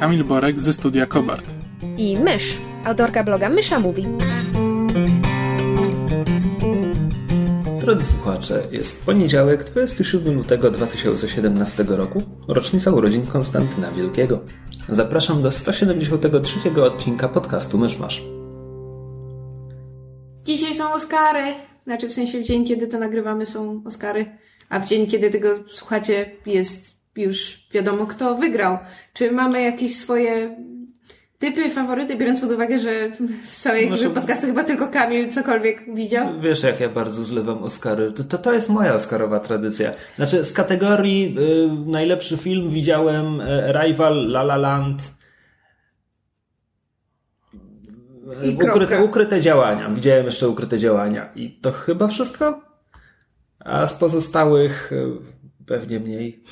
Kamil Borek ze studia Kobart. i Mysz, autorka bloga Mysza Mówi. Drodzy słuchacze, jest poniedziałek, 27 lutego 2017 roku, rocznica urodzin Konstantyna Wielkiego. Zapraszam do 173 odcinka podcastu Myszmasz. Dzisiaj są Oscary. Znaczy w sensie w dzień, kiedy to nagrywamy są Oscary, a w dzień, kiedy tego słuchacie jest już wiadomo kto wygrał. Czy mamy jakieś swoje typy, faworyty, biorąc pod uwagę, że z całej Znaczy- podcastu chyba tylko Kamil cokolwiek widział? Wiesz, jak ja bardzo zlewam Oscary. To, to, to jest moja Oscarowa tradycja. Znaczy, z kategorii y, najlepszy film widziałem y, Arrival, La La Land, I y, kropka. ukryte, ukryte działania. Widziałem jeszcze ukryte działania. I to chyba wszystko? A z pozostałych y, pewnie mniej.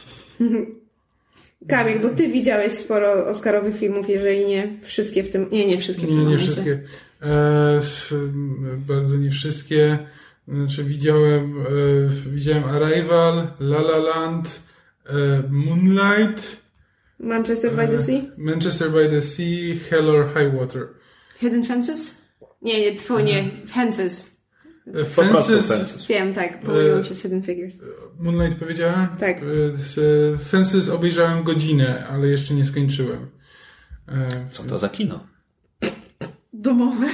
Kamil, bo ty widziałeś sporo Oscarowych filmów, jeżeli nie wszystkie w tym... Nie, nie wszystkie w tym Nie, nie wszystkie. E, bardzo nie wszystkie. Znaczy widziałem, e, widziałem Arrival, La La Land, e, Moonlight, Manchester by the Sea? Manchester by the Sea, Hell or High Water. Hidden Fences? Nie, nie, tfu, nie. Fences. Fences, Fences. Wiem, tak. Pomyliłem się z Hidden Figures. Moonlight powiedziałem? Tak. S- e, Fences obejrzałem godzinę, ale jeszcze nie skończyłem. E, Co to za kino? Domowe.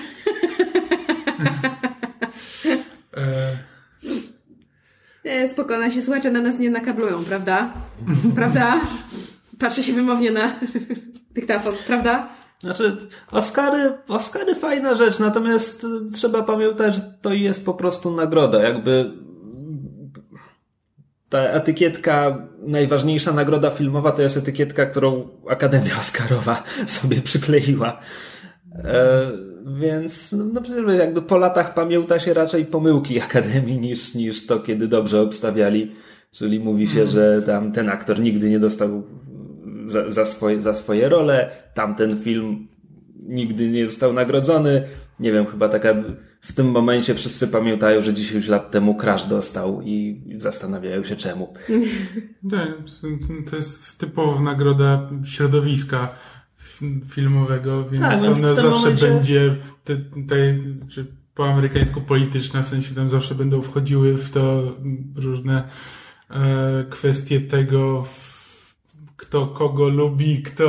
e, Nie, spoko, nasi słuchacze na nas nie nakablują, prawda? Prawda? Patrzę się wymownie na dyktafon, prawda? Znaczy, Oscary, Oscary fajna rzecz, natomiast trzeba pamiętać, że to jest po prostu nagroda. Jakby ta etykietka, najważniejsza nagroda filmowa to jest etykietka, którą Akademia Oscarowa sobie przykleiła. E, więc no przecież jakby po latach pamięta się raczej pomyłki Akademii niż, niż to, kiedy dobrze obstawiali. Czyli mówi się, że tam ten aktor nigdy nie dostał za, za, swoje, za swoje role, tamten film nigdy nie został nagrodzony. Nie wiem, chyba taka w tym momencie wszyscy pamiętają, że 10 lat temu Crash dostał i zastanawiają się czemu. Tak, to jest typowa nagroda środowiska fi- filmowego, więc, Tak, więc ona zawsze momencie- będzie te, te, czy po amerykańsku polityczna, w sensie tam zawsze będą wchodziły w to różne e, kwestie tego, w- kto kogo lubi, kto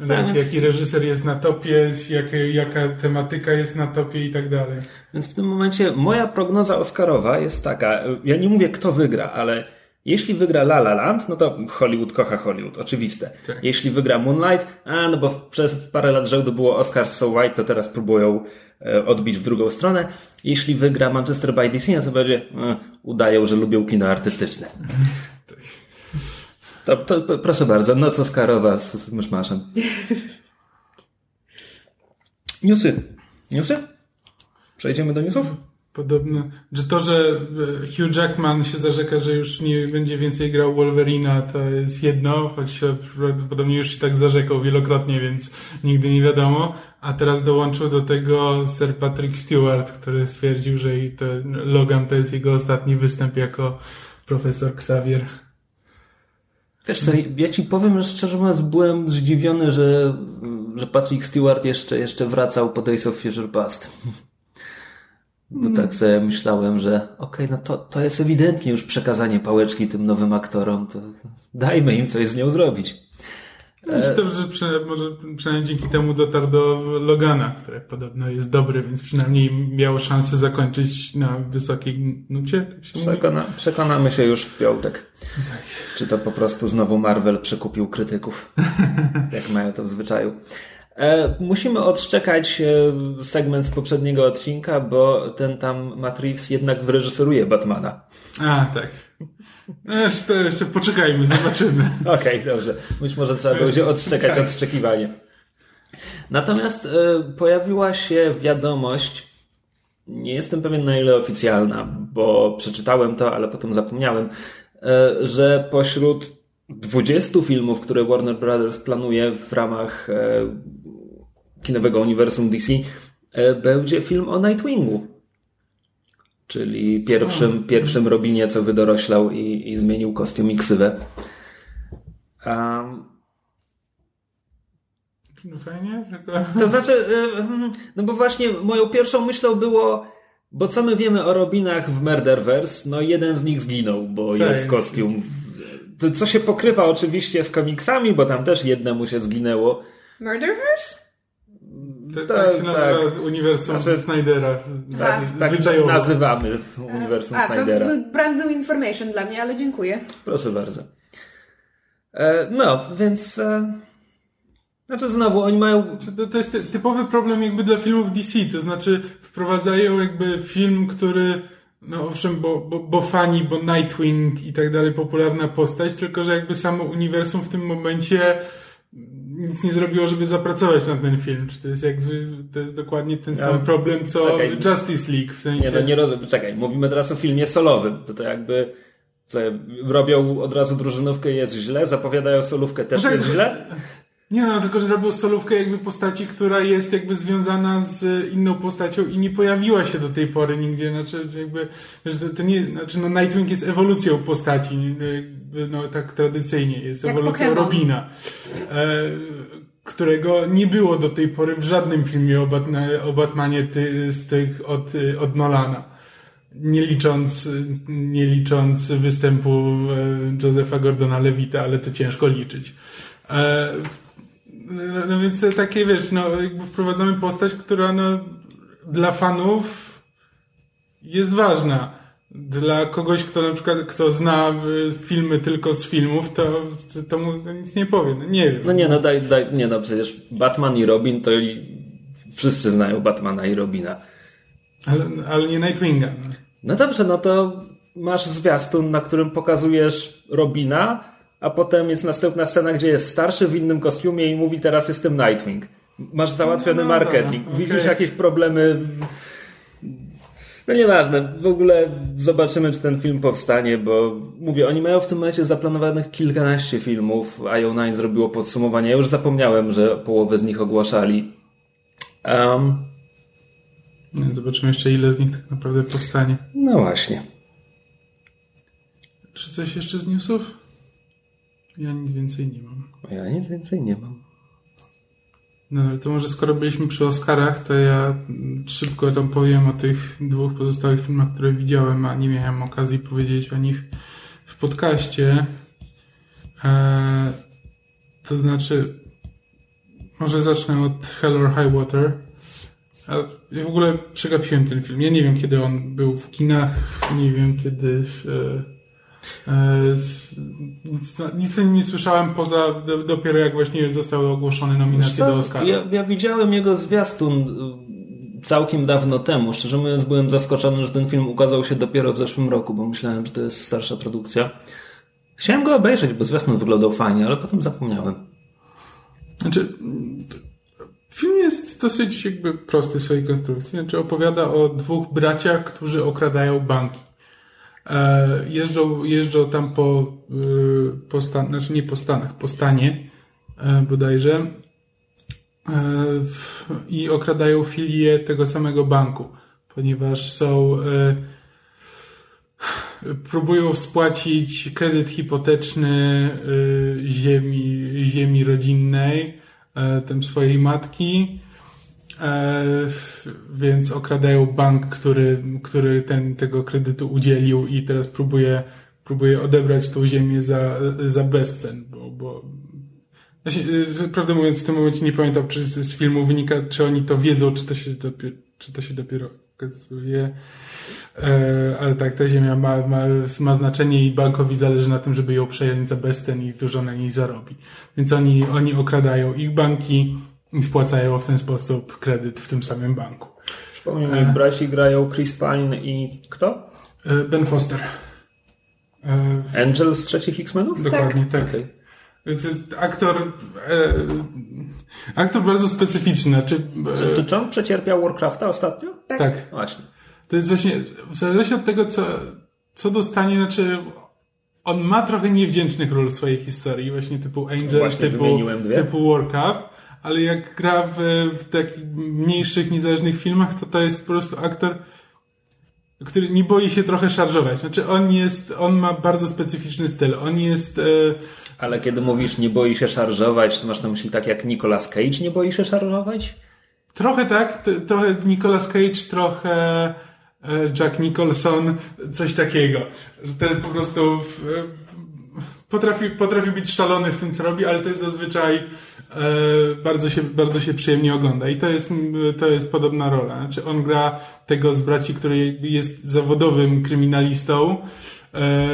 jak, Tak, więc- jaki reżyser jest na topie, jaka, jaka tematyka jest na topie i tak dalej. Więc w tym momencie moja prognoza Oscarowa jest taka. Ja nie mówię, kto wygra, ale jeśli wygra La La Land, no to Hollywood kocha Hollywood, oczywiste. Tak. Jeśli wygra Moonlight, a no bo przez parę lat rzędu było Oscar So White, to teraz próbują e, odbić w drugą stronę. Jeśli wygra Manchester by the Sea, no to będzie e, udają, że lubią kino artystyczne. To, to proszę bardzo, noc Oscarowa z, z myszmaszem. Newsy. Newsy? Przejdziemy do newsów? Podobno, że to, że e, Hugh Jackman się zarzeka, że już nie będzie więcej grał Wolverina, to jest jedno, choć prawdopodobnie już się tak zarzekał wielokrotnie, więc nigdy nie wiadomo. A teraz dołączył do tego Sir Patrick Stewart, który stwierdził, że i to Logan to jest jego ostatni występ jako profesor Xavier. Wiesz co, ja ci powiem, że szczerze mówiąc byłem zdziwiony, że, że Patrick Stewart jeszcze, jeszcze wracał po Days of Future Past. Bo tak sobie myślałem, że okej, no to, to jest ewidentnie już przekazanie pałeczki tym nowym aktorom, to dajmy im coś z nią zrobić. Myślę, że przy, może przynajmniej dzięki temu dotarł do Logana, które podobno jest dobry, więc przynajmniej miało szansę zakończyć na wysokiej nucie. Tak się? Przekona, przekonamy się już w piątek. Czy to po prostu znowu Marvel przekupił krytyków, jak mają to w zwyczaju. E, musimy odszczekać e, segment z poprzedniego odcinka, bo ten tam Matt Reeves jednak wyreżyseruje Batmana. A, tak. Jeszcze, jeszcze poczekajmy, zobaczymy. Okej, dobrze. Być może trzeba będzie odszczekać odszczekiwanie. Natomiast y, pojawiła się wiadomość, nie jestem pewien na ile oficjalna, bo przeczytałem to, ale potem zapomniałem, y, że pośród 20 filmów, które Warner Brothers planuje w ramach y, kinowego uniwersum DC, będzie film o Nightwingu. Czyli pierwszym, pierwszym Robinie, co wydoroślał i, i zmienił kostium i ksywę. Um, no fajnie, tylko... To znaczy, no bo właśnie moją pierwszą myślą było, bo co my wiemy o Robinach w Murderverse? No jeden z nich zginął, bo tak. jest kostium. To, co się pokrywa oczywiście z komiksami, bo tam też jednemu się zginęło. Murderverse? Tak, tak się nazywa tak. uniwersum znaczy, Snydera. Tak, tak nazywamy uniwersum A, Snydera. to brand new information dla mnie, ale dziękuję. Proszę bardzo. E, no, więc... E, znaczy znowu, oni mają... To, to jest typowy problem jakby dla filmów DC, to znaczy wprowadzają jakby film, który no owszem, bo, bo, bo fani, bo Nightwing i tak dalej, popularna postać, tylko że jakby samo uniwersum w tym momencie nic nie zrobiło, żeby zapracować na ten film. Czy to jest jak to jest dokładnie ten sam problem, co czekaj, Justice League w sensie. Nie, no nie rozumiem. Czekaj, mówimy teraz o filmie solowym. To to jakby co, robią od razu drużynówkę jest źle, zapowiadają solówkę też no tak, jest źle. Nie no, tylko że robią solówkę jakby postaci, która jest jakby związana z inną postacią i nie pojawiła się do tej pory nigdzie. Znaczy, jakby, że to, to nie, znaczy no Nightwing jest ewolucją postaci, no tak tradycyjnie, jest Jak ewolucją Pokemon. Robina. E, którego nie było do tej pory w żadnym filmie o, Batna, o Batmanie ty, z tych od, od Nolana. Nie licząc, nie licząc występu e, Josepha Gordona Levita, ale to ciężko liczyć. No, no więc takie, wiesz, no jakby wprowadzamy postać, która no dla fanów jest ważna. Dla kogoś, kto na przykład, kto zna y, filmy tylko z filmów, to, to mu nic nie powie. No nie wiem. No nie, no daj, daj, nie no przecież Batman i Robin to i wszyscy znają Batmana i Robina. Ale, ale nie Nightwinga. No dobrze, no to masz zwiastun, na którym pokazujesz Robina, a potem jest następna scena, gdzie jest starszy w innym kostiumie i mówi teraz jestem Nightwing. Masz załatwiony no, no, marketing. Okay. Widzisz jakieś problemy no nieważne, w ogóle zobaczymy, czy ten film powstanie, bo mówię, oni mają w tym momencie zaplanowanych kilkanaście filmów. IO9 zrobiło podsumowanie. Ja już zapomniałem, że połowę z nich ogłaszali. Um, zobaczymy jeszcze, ile z nich tak naprawdę powstanie. No właśnie. Czy coś jeszcze z newsów? Ja nic więcej nie mam. Ja nic więcej nie mam. No to może skoro byliśmy przy Oscarach, to ja szybko tam powiem o tych dwóch pozostałych filmach, które widziałem, a nie miałem okazji powiedzieć o nich w podcaście. Eee, to znaczy, może zacznę od Hell or High Water. Ja w ogóle przegapiłem ten film. Ja nie wiem, kiedy on był w kinach, nie wiem, kiedy... W, E, nic, nic nie słyszałem poza dopiero jak właśnie zostały ogłoszone nominacje do Oscara. Ja, ja widziałem jego zwiastun y, całkiem dawno temu. Szczerze mówiąc byłem zaskoczony, że ten film ukazał się dopiero w zeszłym roku, bo myślałem, że to jest starsza produkcja. Chciałem go obejrzeć, bo zwiastun wyglądał fajnie, ale potem zapomniałem. Znaczy, film jest dosyć jakby prosty w swojej konstrukcji. Znaczy opowiada o dwóch braciach, którzy okradają banki. E, jeżdżą, jeżdżą tam po, y, po Stan, znaczy nie po Stanach, po stanie e, bodajże e, i okradają filię tego samego banku, ponieważ są próbują spłacić kredyt hipoteczny ziemi, ziemi rodzinnej, tym swojej matki więc okradają bank, który, który ten, tego kredytu udzielił i teraz próbuje, próbuje odebrać tą ziemię za, za bezcen, bo, bo Właśnie, e, prawdę mówiąc, w tym momencie nie pamiętam, czy z filmu wynika, czy oni to wiedzą, czy to się dopiero, czy to się dopiero okazuje. E, ale tak, ta ziemia ma, ma, ma znaczenie i bankowi zależy na tym, żeby ją przejąć za bezcen i dużo na niej zarobi. Więc oni, oni okradają ich banki, i spłacają w ten sposób kredyt w tym samym banku. Przypomnij mi, e... braci grają Chris Pine i kto? E, ben Foster. E... Angel z trzecich X-Menów? Dokładnie, tak. tak. Okay. To jest aktor, e, aktor bardzo specyficzny. Znaczy, Czy, e, czy on przecierpiał Warcrafta ostatnio? Tak. tak. Właśnie. To jest właśnie, w zależności od tego, co, co dostanie, znaczy, on ma trochę niewdzięcznych ról w swojej historii, właśnie typu Angel, Właśnie typu, typu Warcraft, ale jak gra w, w takich mniejszych, niezależnych filmach, to to jest po prostu aktor, który nie boi się trochę szarżować. Znaczy, on jest, on ma bardzo specyficzny styl. On jest, e, Ale kiedy mówisz nie boi się szarżować, to masz na myśli tak jak Nicolas Cage nie boi się szarżować? Trochę tak, trochę Nicolas Cage, trochę e, Jack Nicholson, coś takiego. Że to jest po prostu w, potrafi, potrafi być szalony w tym, co robi, ale to jest zazwyczaj bardzo, się, bardzo się przyjemnie ogląda. I to jest, to jest podobna rola. Znaczy on gra tego z braci, który jest zawodowym kryminalistą, e,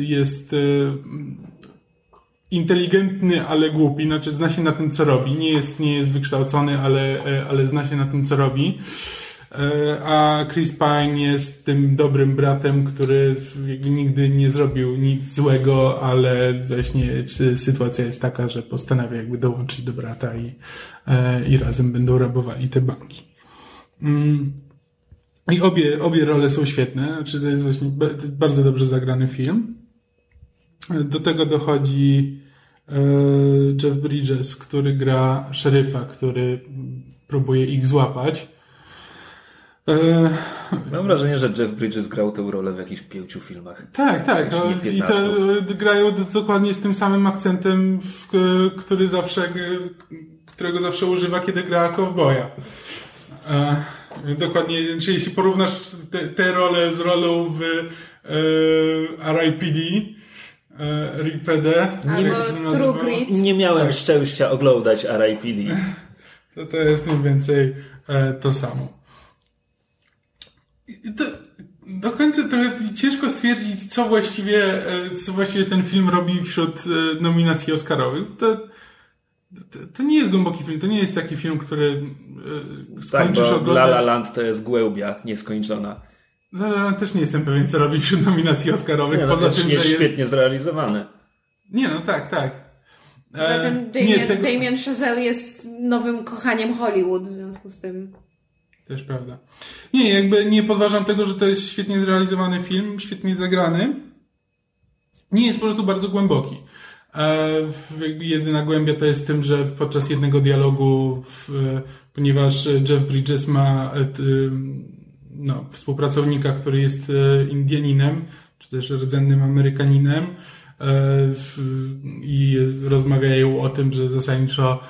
jest e, inteligentny, ale głupi, znaczy zna się na tym, co robi. Nie jest, nie jest wykształcony, ale, e, ale zna się na tym, co robi. E, A Chris Pine jest tym dobrym bratem, który nigdy nie zrobił nic złego, ale właśnie sytuacja jest taka, że postanawia jakby dołączyć do brata i, e, i razem będą rabowali te banki. Mm. I obie, obie role są świetne, znaczy to jest właśnie bardzo dobrze zagrany film. Do tego dochodzi e, Jeff Bridges, który gra szeryfa, który próbuje ich złapać. E, Mam wrażenie, że Jeff Bridges grał tę rolę w jakichś pięciu filmach. tak, tak. No, I to 15. grają dokładnie z tym samym akcentem, który zawsze, którego zawsze używa, kiedy gra cowboya. E, dokładnie, czyli jeśli porównasz te, tę rolę z rolą w e, R.I.P.D., e, RIPD, Albo True? Grit. Nie miałem szczęścia oglądać R.I.P.D. To to jest mniej więcej e, to samo. To, do końca trochę ciężko stwierdzić, co właściwie, e, co właściwie ten film robi wśród e, nominacji Oscarowych. To, to, to nie jest głęboki film, to nie jest taki film, który e, Tak, skończysz La oglądać. La Land to jest głębia nieskończona. La La Land też nie jestem pewien, co robi wśród nominacji Oscarowych, Nie, no, poza też tym, jest że jest... świetnie zrealizowany. Nie, no tak, tak. Zatem nie, Damien, tego- Damien Chazelle jest nowym kochaniem Hollywood, w związku z tym. Też prawda. Nie, jakby nie podważam tego, że to jest świetnie zrealizowany film, świetnie zagrany. Nie jest po prostu bardzo głęboki. E, jedyna głębia to jest tym, że podczas jednego dialogu, e, ponieważ Jeff Bridges ma e, no, współpracownika, który jest Indianinem, czy też rdzennym Amerykaninem, i rozmawiają o tym, że zasadniczo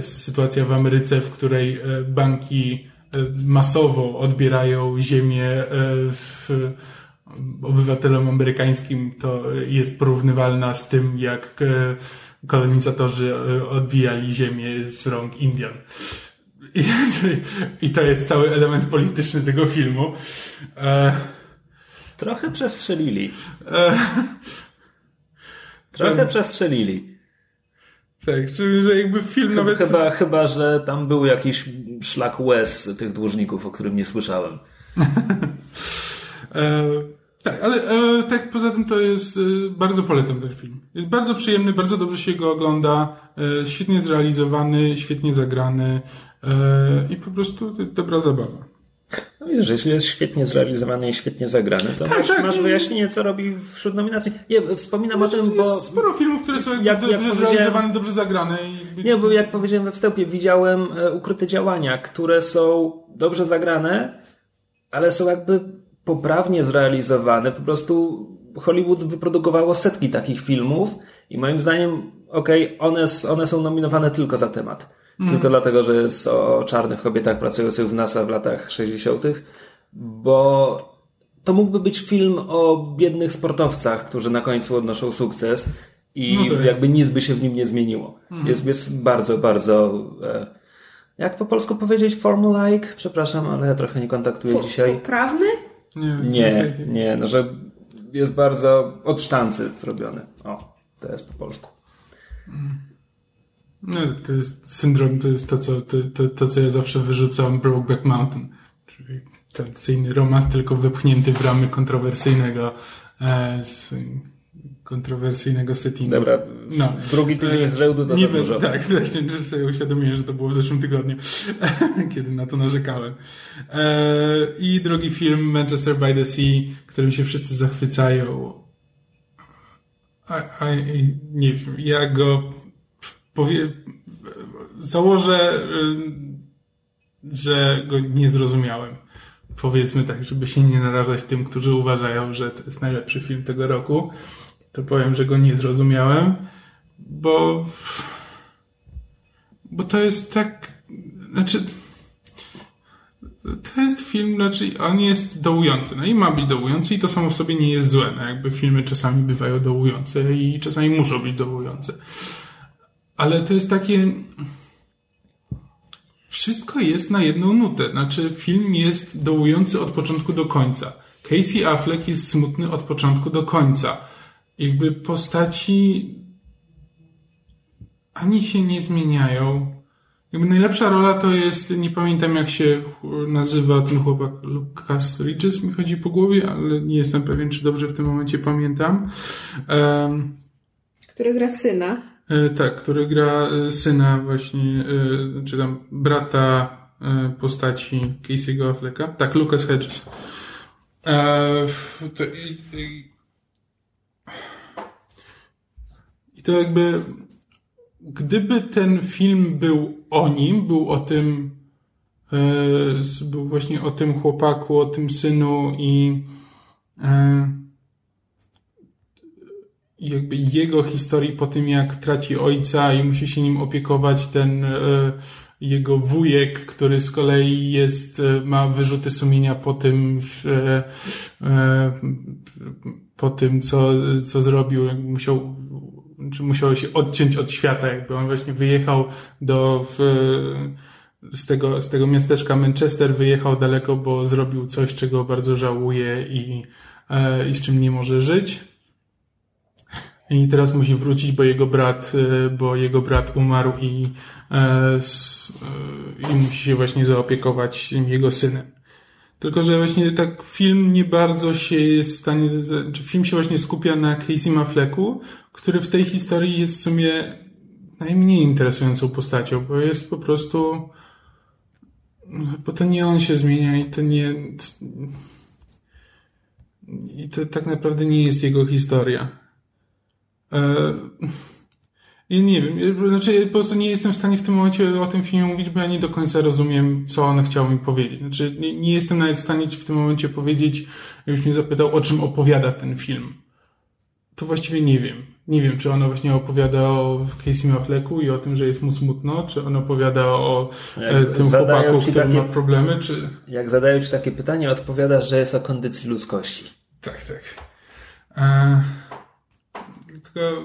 sytuacja w Ameryce, w której banki masowo odbierają ziemię e, w, obywatelom amerykańskim, to jest porównywalna z tym, jak e, kolonizatorzy e, odbijali ziemię z rąk Indian. I, to jest cały element polityczny tego filmu. E, Trochę przestrzelili. e, Trochę przestrzelili. Tak, że, że jakby film nawet... Chyba, chyba, że tam był jakiś szlak łez tych dłużników, o którym nie słyszałem. E, tak, ale e, tak poza tym to jest e, bardzo polecam ten film. Jest bardzo przyjemny, bardzo dobrze się go ogląda, e, świetnie zrealizowany, świetnie zagrany e, i po prostu dobra zabawa. No wiesz, że jeśli jest świetnie zrealizowany i świetnie zagrany, to masz, tak. masz wyjaśnienie, co robi wśród nominacji. Nie, wspominam o tym, bo... Sporo filmów, które są jakby jak- dobrze jak zrealizowane, dobrze zagrane. I... Nie, bo jak powiedziałem we wstępie, widziałem e, ukryte działania, które są dobrze zagrane, ale są jakby poprawnie zrealizowane. Po prostu Hollywood wyprodukowało setki takich filmów i moim zdaniem, okej, one, s- one są nominowane tylko za temat. Tylko dlatego, że jest o czarnych kobietach pracujących w NASA w latach 60., bo to mógłby być film o biednych sportowcach, którzy na końcu odnoszą sukces i No jakby nic by się w nim nie zmieniło. Jest, jest bardzo, bardzo. E, jak po polsku powiedzieć formulaic? Przepraszam, ale ja trochę nie kontaktuję Po- dzisiaj. Poprawny? Nie, Nie, nie, no że jest bardzo od sztancy zrobiony. O, to jest po polsku. No, to jest syndrom, to jest to, co, to, to, to, co ja zawsze wyrzucam Brokeback Mountain. Czyli tradycyjny romans, tylko wypchnięty w ramy kontrowersyjnego e, kontrowersyjnego settingu. Dobra, No. drugi tydzień z rzędu to Nie za. Tak, właśnie, że sobie uświadomiłem, że to było w zeszłym tygodniu, kiedy na to narzekałem. E, I drugi film, Manchester by the Sea, którym się wszyscy zachwycają. A, a, nie wiem, ja go powie, założę, y, że go nie zrozumiałem. Powiedzmy tak, żeby się nie narażać tym, którzy uważają, że to jest najlepszy film tego roku. To powiem, że go nie zrozumiałem, bo bo to jest tak, znaczy to jest film, znaczy on jest dołujący, no i ma być dołujący i to samo w sobie nie jest złe, no jakby filmy czasami bywają dołujące i czasami muszą być dołujące. Ale to jest takie wszystko jest na jedną nutę, znaczy film jest dołujący od początku do końca. Casey Affleck jest smutny od początku do końca. Jakby postaci ani się nie zmieniają. Jakby najlepsza rola to jest, nie pamiętam jak się nazywa ten chłopak, Lucas Regis mi chodzi po głowie, ale nie jestem pewien, czy dobrze w tym momencie pamiętam. Um, Który gra syna. E, tak, który gra e, syna właśnie, e, czy tam brata postaci Casey'ego Afflecka. Tak, Lucas Hedges. I, to jakby gdyby ten film był o nim, był o tym, był właśnie o tym chłopaku, o tym synu i jakby jego historii po tym, jak traci ojca i musi się nim opiekować ten e, jego wujek, który z kolei jest, e, ma wyrzuty sumienia po tym, e, po tym, co, co zrobił, jakby musiał czy musiał się odciąć od świata, jakby on właśnie wyjechał do w, z, tego, z tego miasteczka Manchester, wyjechał daleko, bo zrobił coś, czego bardzo żałuje i, i z czym nie może żyć. I teraz musi wrócić, bo jego brat, e, bo jego brat umarł i, e, e, i musi się właśnie zaopiekować jego synem. Tylko, że właśnie tak film nie bardzo się jest w stanie, film się właśnie skupia na Casey Afflecku, który w tej historii jest w sumie najmniej interesującą postacią, bo jest po prostu, bo to nie on się zmienia i to nie, i to tak naprawdę nie jest jego historia. I nie wiem, znaczy ja po prostu nie jestem w stanie w tym momencie o tym filmie mówić, bo ja nie do końca rozumiem, co on chciał mi powiedzieć. Znaczy nie, nie jestem nawet w stanie w tym momencie powiedzieć, jakbyś mnie zapytał, o czym opowiada ten film. To właściwie nie wiem. Nie wiem, czy ono właśnie opowiada o Casey Afflecku i o tym, że jest mu smutno, czy on opowiada o e, tym chłopaku, który takie, ma problemy, czy... Jak zadają ci takie pytanie, odpowiadasz, że jest o kondycji ludzkości. Tak, tak. E, tylko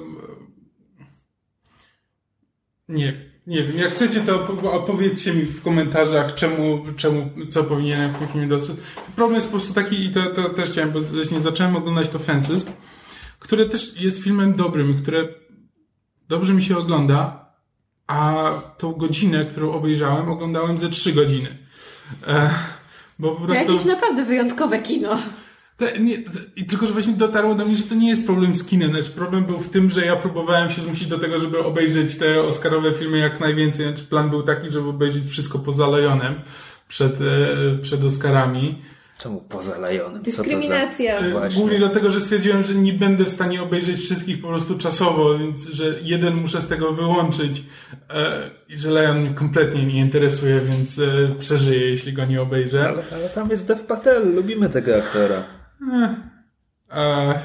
nie, nie wiem. Jak chcecie, to opowiedzcie mi w komentarzach, czemu, czemu, co powinienem w tym filmie dostać. Problem jest po prostu taki, i to, to też chciałem, bo właśnie zacząłem oglądać to Fences, które też jest filmem dobrym które dobrze mi się ogląda, a tą godzinę, którą obejrzałem, oglądałem ze trzy godziny. E, bo po prostu... To jakieś naprawdę wyjątkowe kino. To, nie, to, I tylko, że właśnie dotarło do mnie, że to nie jest problem z kinem. Znaczy, problem był w tym, że ja próbowałem się zmusić do tego, żeby obejrzeć te Oscarowe filmy jak najwięcej. Znaczy, plan był taki, żeby obejrzeć wszystko poza Lejonem przed, e, przed Oscarami. Czemu poza Lejonem? Dyskryminacja. Za... Głównie dlatego, że stwierdziłem, że nie będę w stanie obejrzeć wszystkich po prostu czasowo, więc że jeden muszę z tego wyłączyć e, i że mnie kompletnie nie interesuje, więc e, przeżyję, jeśli go nie obejrzę. Ale, ale tam jest Dev Patel, lubimy tego aktora. E,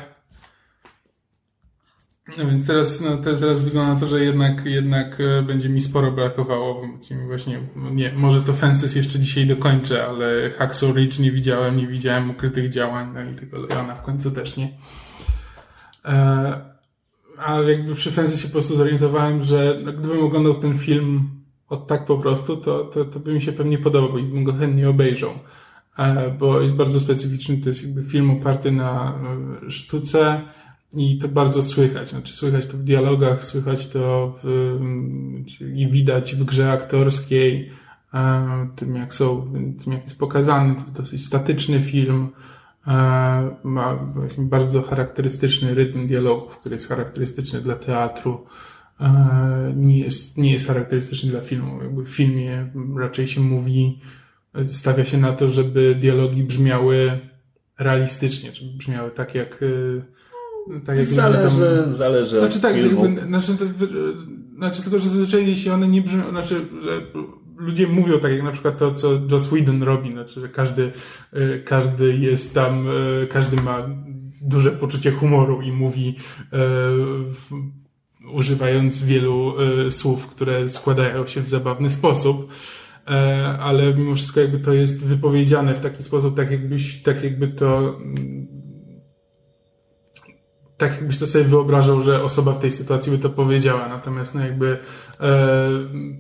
no więc teraz, no, teraz wygląda na to, że jednak, jednak będzie mi sporo brakowało. Właśnie, nie, może to Fences jeszcze dzisiaj dokończę, ale Hacksaw Ridge nie widziałem, nie widziałem ukrytych działań, no i tego Leona w końcu też nie. E, a jakby przy Fences się po prostu zorientowałem, że gdybym oglądał ten film od tak po prostu, to, to, to by mi się pewnie podobał i bym go chętnie obejrzał E, bo jest bardzo specyficzny, to jest jakby film oparty na e, sztuce i to bardzo słychać. Znaczy słychać to w dialogach, słychać to w, mm, i widać w grze aktorskiej, e, tym jak są, tym jak jest pokazany, to dosyć statyczny film, ma właśnie bardzo charakterystyczny rytm dialogów, który jest charakterystyczny dla teatru, nie jest, nie jest charakterystyczny dla filmu. Jakby w filmie raczej się mówi, stawia się na to, żeby dialogi brzmiały realistycznie, żeby brzmiały tak jak y, tak jak zależy, tam... zależy znaczy, tak, jakby, znaczy, to, znaczy tylko, że zazwyczaj się one nie brzmią, znaczy, że ludzie mówią tak jak na przykład to, co Joss Whedon robi, znaczy, że każdy, y, każdy jest tam, y, każdy ma duże poczucie humoru i mówi używając wielu słów, które składają się w zabawny sposób. E, ale mimo wszystko jakby to jest wypowiedziane w taki sposób, tak jakbyś, tak jakby to mm, tak jakbyś to sobie wyobrażał, że osoba w tej sytuacji by to powiedziała, natomiast no jakby e,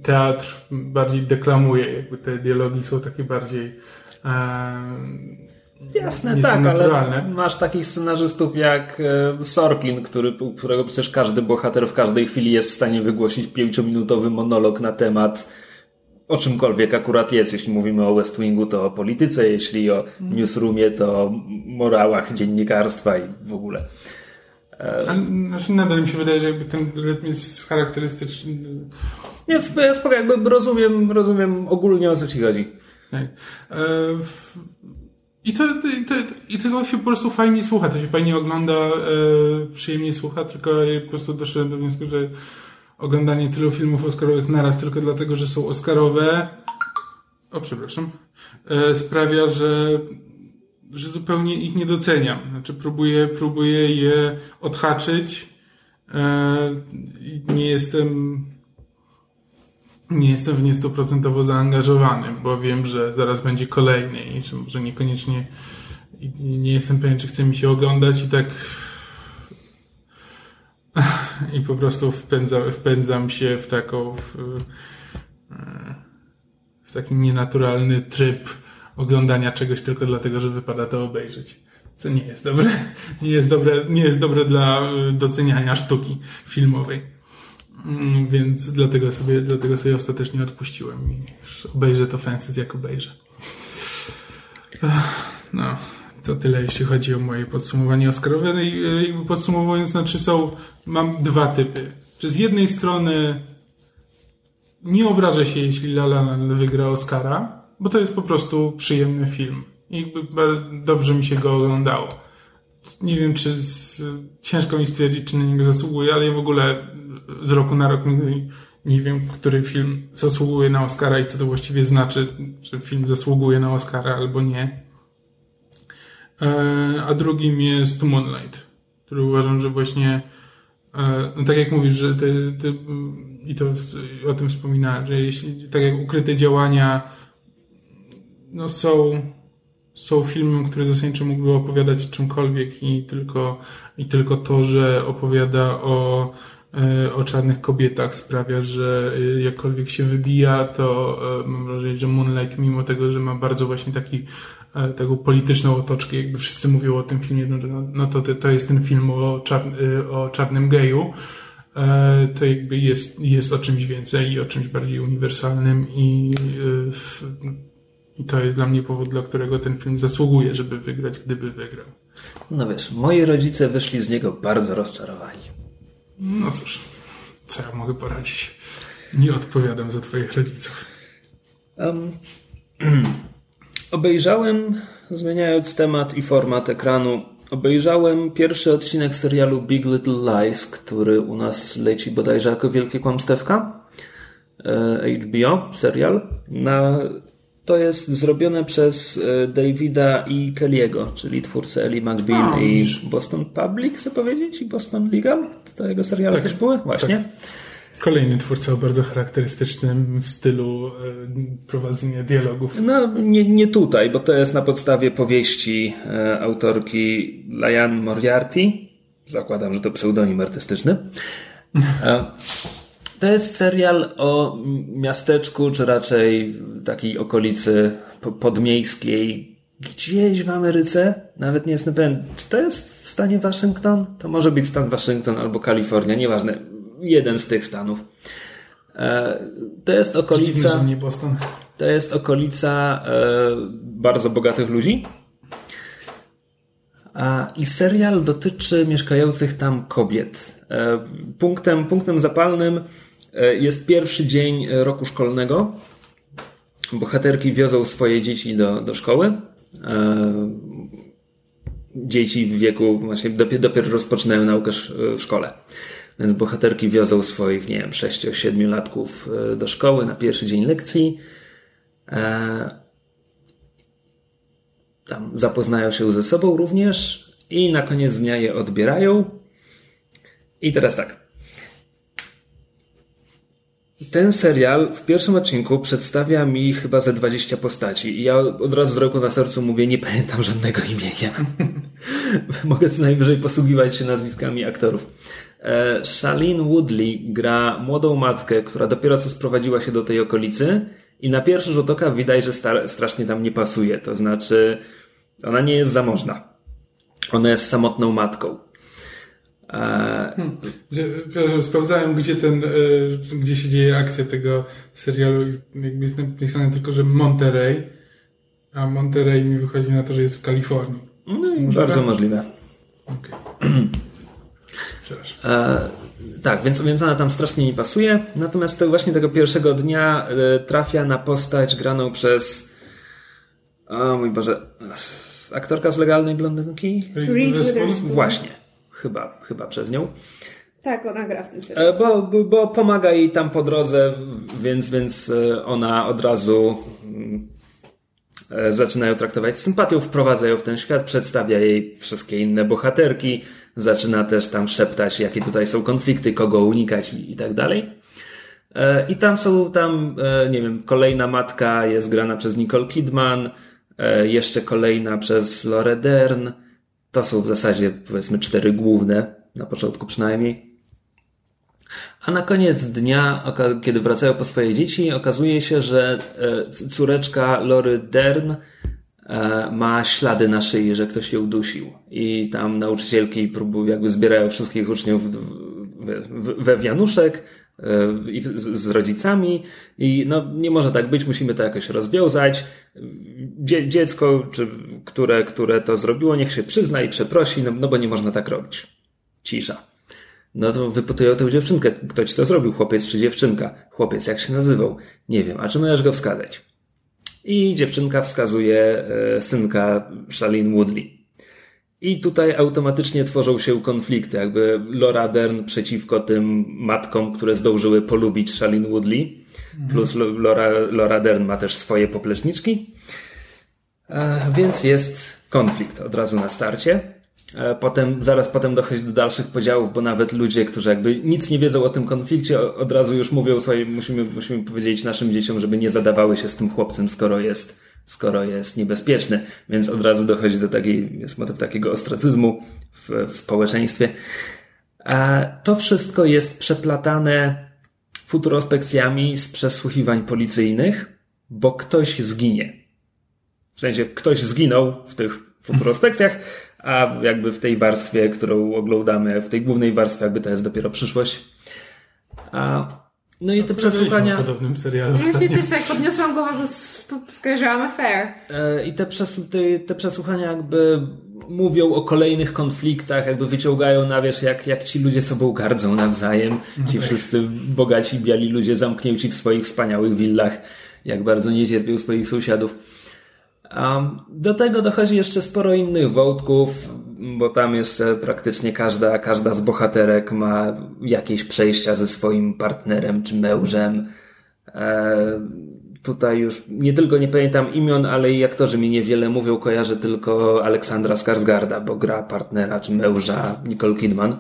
teatr bardziej deklamuje, jakby te dialogi są takie bardziej e, Jasne, tak, naturalne. ale masz takich scenarzystów jak e, Sorkin, który, którego przecież każdy bohater w każdej chwili jest w stanie wygłosić pięciominutowy monolog na temat o czymkolwiek akurat jest. Jeśli mówimy o West Wingu, to o polityce, jeśli o mhm. newsroomie, to o morałach dziennikarstwa i w ogóle. Ale, znaczy nadal mi się wydaje, że jakby ten rytm jest charakterystyczny. Nie, spoko, jakby rozumiem, rozumiem ogólnie o co ci chodzi. Tak. E, I to, i, to, I tego się po prostu fajnie słucha, to się fajnie ogląda, e, przyjemnie słucha, tylko po prostu doszedłem do wniosku, że oglądanie tylu filmów Oscarowych naraz tylko dlatego, że są Oscarowe, o przepraszam, e, sprawia, że, że zupełnie ich nie doceniam. Znaczy próbuję, próbuję je odhaczyć. E, nie jestem nie jestem w nie stuprocentowo zaangażowany, bo wiem, że zaraz będzie kolejny i że może niekoniecznie nie jestem pewien, czy chce mi się oglądać i tak I po prostu wpędzam, wpędzam się w taką. W, e, w taki nienaturalny tryb oglądania czegoś tylko dlatego, że wypada to obejrzeć. Co nie jest dobre. Nie jest dobre, nie jest dobre dla e, doceniania sztuki filmowej. Mm, więc dlatego sobie, dlatego sobie ostatecznie odpuściłem i obejrzę to Fences jak obejrzę. No. To tyle, jeśli chodzi o moje podsumowanie Oscarowe. No e, i, podsumowując, znaczy są, mam dwa typy. Czy z jednej strony nie obrażę się, jeśli La La Land wygra Oscara, bo to jest po prostu przyjemny film. I dobrze mi się go oglądało. Nie wiem, czy z, ciężko mi stwierdzić, czy na niego zasługuje, ale ja w ogóle z roku na rok nie, nie wiem, który film zasługuje na Oscara i co to właściwie znaczy, czy film zasługuje na Oscara albo nie. E, a drugim jest Moonlight, który uważam, że właśnie e, no tak jak mówisz, że ty, ty i to o tym wspominałem, że jeśli tak jak ukryte działania no są są filmem, który zasadniczo mógłby opowiadać czymkolwiek i tylko, i tylko to, że opowiada o, e, o czarnych kobietach sprawia, że jakkolwiek się wybija, to mam wrażenie, że Moonlight mimo tego, że ma bardzo właśnie taki E, tego polityczną otoczkę, jakby wszyscy mówią o tym filmie, no, no, no to to jest ten film o, e, o czarnym geju, e, to jakby jest, jest o czymś więcej i o czymś bardziej uniwersalnym i, i to jest dla mnie powód, dla którego ten film zasługuje, żeby wygrać, gdyby wygrał. No wiesz, moi rodzice wyszli z niego bardzo rozczarowani. No cóż, co ja mogę poradzić? Nie odpowiadam za twoich rodziców. Um. Obejrzałem, zmieniając temat i format ekranu, obejrzałem pierwszy odcinek serialu Big Little Lies, który u nas leci bodajże jako Wielkie Kłamstewka. HBO, serial. Na, to jest zrobione przez e, Davida i Kelly'ego, czyli twórcę Ellie McBeal A, i Boston Public, chcę powiedzieć, i Boston Legal. To jego serialy tak, też były? Właśnie. Tak. Kolejny twórca o bardzo charakterystycznym w stylu e, prowadzenia dialogów. No, nie, nie tutaj, bo to jest na podstawie powieści e, autorki Lajan Moriarty. Zakładam, że to pseudonim artystyczny. E, to jest serial o miasteczku, czy raczej takiej okolicy podmiejskiej, gdzieś w Ameryce, nawet nie jestem pewien, czy to jest w stanie Waszyngton? To może być stan Waszyngton albo Kalifornia, nieważne jeden z tych stanów. E, to jest okolica. To jest okolica e, bardzo bogatych ludzi. I serial dotyczy mieszkających tam kobiet. E, punktem, punktem zapalnym jest pierwszy dzień roku szkolnego. Bohaterki wiozą swoje dzieci do, do szkoły. Dzieci w wieku, właśnie dopiero, dopiero rozpoczynają naukę w szkole. Więc bohaterki wiozą swoich, nie wiem, 6-7 latków do szkoły na pierwszy dzień lekcji. Tam zapoznają się ze sobą również i na koniec dnia je odbierają. I teraz tak. Ten serial w pierwszym odcinku przedstawia mi chyba ze 20 postaci i ja od razu z roku na sercu mówię, nie pamiętam żadnego imienia. Mogę co najwyżej posługiwać się nazwiskami aktorów. E, Shailene Woodley gra młodą matkę, która dopiero co sprowadziła się do tej okolicy i na pierwszy rzut oka widać, że strasznie tam nie pasuje. To znaczy, ona nie jest zamożna. Ona jest samotną matką. E... Hmm. Przepraszam, sprawdzałem, gdzie ten, e, gdzie się dzieje akcja tego serialu. Jakby jest napisane tylko, że Monterey, a Monterey mi wychodzi na to, że jest w Kalifornii. No i bardzo możliwe. Okay. Przepraszam. E, tak, więc, więc ona tam strasznie nie pasuje. Natomiast to właśnie tego pierwszego dnia e, trafia na postać graną przez. O mój Boże aktorka z legalnej blondynki? Reese Właśnie, chyba, chyba przez nią. Tak, ona gra w tym serialu. E, bo, bo, bo pomaga jej tam po drodze, więc, więc e, ona od razu mm, e, zaczyna ją traktować z sympatią, wprowadza ją w ten świat, przedstawia jej wszystkie inne bohaterki, zaczyna też tam szeptać, jakie tutaj są konflikty, kogo unikać i, i tak dalej. I tam są, tam, nie wiem, kolejna matka jest grana przez Nicole Kidman, E, jeszcze kolejna przez Lore Dern. To są w zasadzie powiedzmy cztery główne, na początku przynajmniej. A na koniec dnia, kiedy wracają po swoje dzieci, okazuje się, że e, córeczka Lory Dern e, ma ślady na szyi, że ktoś ją udusił. I tam nauczycielki próbują, jakby zbierają wszystkich uczniów we wianuszek, i z, rodzicami i no, nie może tak być, musimy to jakoś rozwiązać. Dzie, dziecko, czy, które, które to zrobiło, niech się przyzna i przeprosi, no, no bo nie można tak robić. Cisza. No to wypytują tę dziewczynkę, kto ci to zrobił, chłopiec czy dziewczynka. Chłopiec, jak się nazywał? Nie wiem, a czy możesz go wskazać? I dziewczynka wskazuje e, synka Shailene Woodley. I tutaj automatycznie tworzą się konflikty, jakby Laura Dern przeciwko tym matkom, które zdążyły polubić Shailene Woodley, plus Laura, Laura Dern ma też swoje popleczniczki, e, więc jest konflikt od razu na starcie. E, potem, zaraz potem dochodzi do dalszych podziałów, bo nawet ludzie, którzy jakby nic nie wiedzą o tym konflikcie, od razu już mówią sobie, musimy, musimy powiedzieć naszym dzieciom, żeby nie zadawały się z tym chłopcem, skoro jest skoro jest niebezpieczny, więc od razu dochodzi do takiej, jest motyw takiego ostracyzmu w, w społeczeństwie. A to wszystko jest przeplatane futurospekcjami z przesłuchiwań policyjnych, bo ktoś zginie. W sensie ktoś zginął w tych futurospekcjach, a jakby w tej warstwie, którą oglądamy, w tej głównej warstwie, jakby to jest dopiero przyszłość. A no i te przesłuchania. W podobnym serialu. Ja się też tak podniosłam głowę, bo skojarzyłam affair. E, I te, przes te, te przesłuchania jakby mówią o kolejnych konfliktach, jakby wyciągają na wierzch, jak, jak ci ludzie sobą gardzą nawzajem. Ci okay. wszyscy bogaci, biali ludzie zamknięci w swoich wspaniałych willach, jak bardzo nie cierpią swoich sąsiadów. Do tego dochodzi jeszcze sporo innych wątków bo tam jeszcze praktycznie każda, każda z bohaterek ma jakieś przejścia ze swoim partnerem czy mężem. E, tutaj już nie tylko nie pamiętam imion, ale i aktorzy mi niewiele mówią, kojarzę tylko Aleksandra Skarsgarda, bo gra partnera czy męża Nicole Kidman.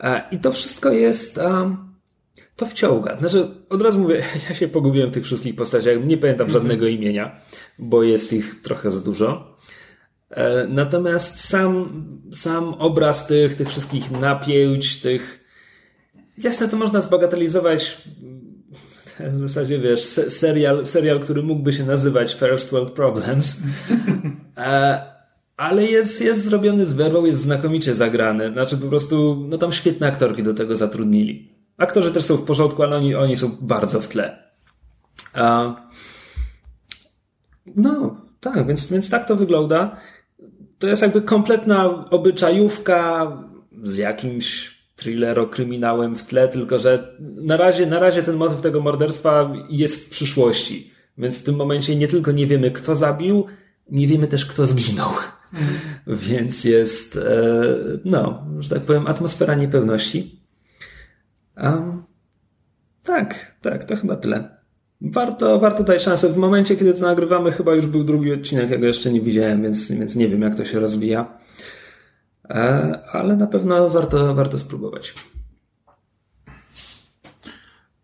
E, I to wszystko jest... Um, to wciąga. Znaczy, od razu mówię, ja się pogubiłem w tych wszystkich postaciach, nie pamiętam mhm. żadnego imienia, bo jest ich trochę za dużo. E, natomiast sam, sam obraz tych, tych wszystkich napięć, tych. Jasne, to można zbagatelizować. W zasadzie wiesz, serial, serial, który mógłby się nazywać First World Problems. E, ale jest, jest zrobiony z werwą, jest znakomicie zagrany. Znaczy po prostu, no tam świetne aktorki do tego zatrudnili. Aktorzy też są w porządku, ale oni, oni są bardzo w tle. no, tak, więc, więc tak to wygląda to jest jakby kompletna obyczajówka z jakimś thrillero-kryminałem w tle, tylko że na razie, na razie ten motyw tego morderstwa jest w przyszłości. Więc w tym momencie nie tylko nie wiemy, kto zabił, nie wiemy też, kto zginął. Mm. Więc jest, e, no, że tak powiem, atmosfera niepewności. Um, tak, tak, to chyba tyle. Warto, warto dać szansę. W momencie, kiedy to nagrywamy, chyba już był drugi odcinek, ja go jeszcze nie widziałem, więc, więc nie wiem, jak to się rozwija. E, ale na pewno warto, warto spróbować.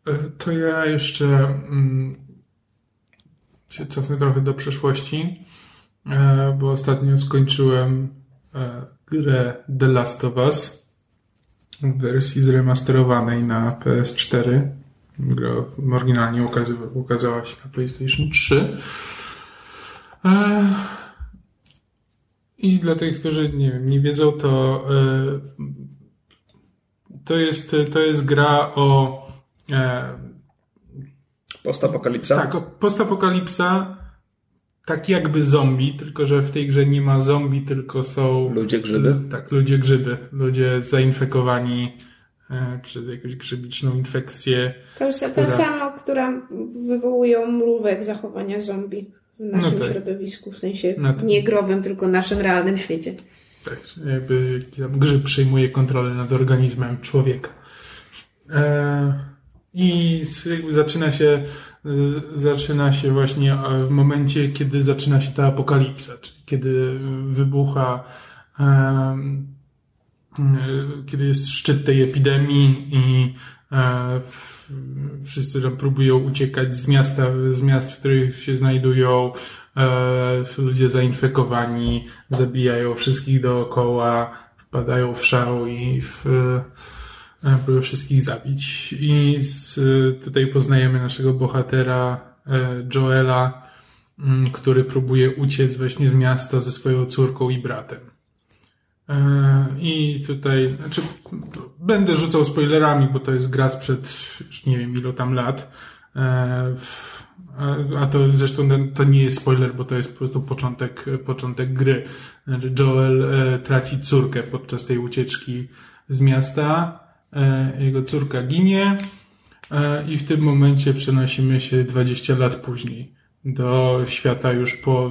E, to ja jeszcze mm, się cofnę trochę do przeszłości, e, bo ostatnio skończyłem grę The Last of Us wersji zremasterowanej na PS4. Gra oryginalnie ukazała się na PlayStation 3. I dla tych, którzy nie, wiem, nie wiedzą, to e, to jest, to jest gra o e, postapokalipsa? Tak, postapokalipsa tak jakby zombie, tylko że w tej grze nie ma zombie, tylko są ludzie grzyby. Tak, ludzie grzyby. Ludzie zainfekowani e, przez jakąś grzybiczną infekcję. To jest która... ta sama, która wywołują mrówek zachowania zombie w naszym no tak. środowisku, w sensie no tak. nie growym, tylko naszym realnym świecie. Tak, jakby grzyb przejmuje kontrolę nad organizmem człowieka. E, I jakby zaczyna się, zaczyna się właśnie w momencie, kiedy zaczyna się ta apokalipsa, czyli kiedy wybucha, e, kiedy jest szczyt tej epidemii i e, wszyscy tam próbują uciekać z miasta, z miast, w których się znajdują, e, ludzie zainfekowani, zabijają wszystkich dookoła, wpadają w szał i w, e, próbują wszystkich zabić. I z, tutaj poznajemy naszego bohatera e, Joela, mm, który próbuje uciec właśnie z miasta ze swoją córką i bratem. E, I tutaj, znaczy, będę rzucał spoilerami, bo to jest gra sprzed już nie wiem ilu tam lat. E, a to zresztą to nie jest spoiler, bo to jest po prostu początek, początek gry. Znaczy Joel e, traci córkę podczas tej ucieczki z miasta. Jego córka ginie i w tym momencie przenosimy się 20 lat później do świata już po,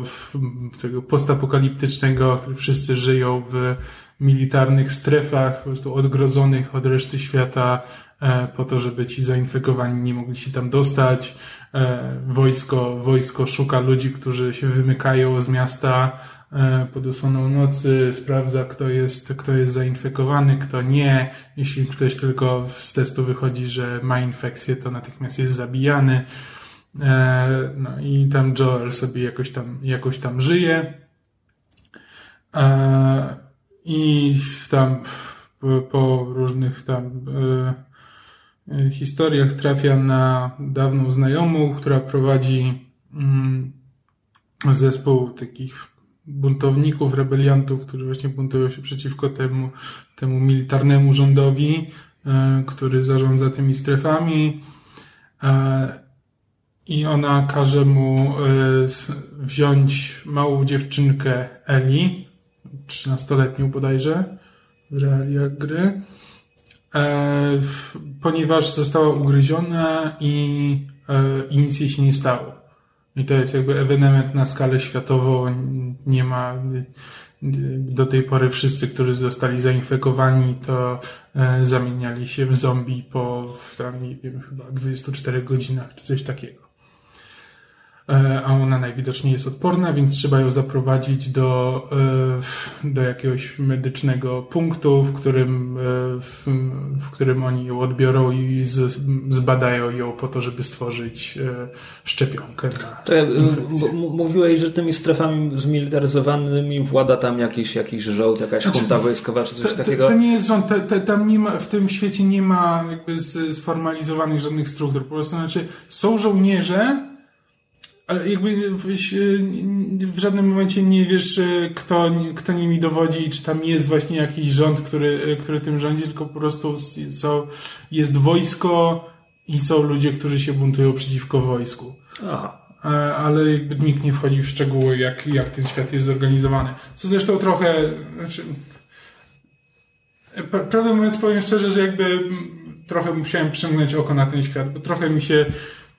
tego postapokaliptycznego, w którym wszyscy żyją w militarnych strefach, po prostu odgrodzonych od reszty świata, e, po to, żeby ci zainfekowani nie mogli się tam dostać. E, wojsko, wojsko szuka ludzi, którzy się wymykają z miasta e, pod osłoną nocy, sprawdza, kto jest, kto jest zainfekowany, kto nie. Jeśli ktoś tylko z testu wychodzi, że ma infekcję, to natychmiast jest zabijany. E, no i tam Joel sobie jakoś tam, jakoś tam żyje. E, I tam po różnych tam e, historiach trafia na dawną znajomą, która prowadzi mm, zespół takich buntowników, rebeliantów, którzy właśnie buntują się przeciwko temu, temu militarnemu rządowi, który zarządza tymi strefami i ona każe mu y, wziąć małą dziewczynkę Eli, 13-letnią bodajże, w realiach gry, e, ponieważ została ugryziona i, e, i nic jej się nie stało. I to jest jakby ewenement na skalę światową. Nie ma do tej pory wszyscy, którzy zostali zainfekowani, to e, zamieniali się w zombie po tam, nie wiem, chyba 24 godzinach czy coś takiego. E, a ona najwidoczniej jest odporna, więc trzeba ją zaprowadzić do, e, do jakiegoś medycznego punktu, w którym, e, w, w którym oni ją odbiorą i z, zbadają ją po to, żeby stworzyć szczepionkę na to ja, Mówiłeś, że tymi strefami zmilitaryzowanymi włada tam jakiś, jakiś żołd, jakaś znaczy, hunta wojskowa czy coś to, takiego? To, to nie jest rząd, to, tam nie ma, w tym świecie nie ma jakby sformalizowanych żadnych struktur. Po prostu znaczy są żołnierze, ale jakby w, w, żadnym momencie nie wiesz, e, kto, kto nimi dowodzi, czy tam jest właśnie jakiś rząd, który, e, który tym rządzi, tylko po prostu są, jest wojsko i są ludzie, którzy się buntują przeciwko wojsku. Aha. e, ale jakby nikt nie wchodzi w szczegóły, jak, jak ten świat jest zorganizowany. Co zresztą trochę, znaczy, pra- prawdę mówiąc powiem szczerze, że jakby trochę musiałem przymknąć oko na ten świat, bo trochę mi się,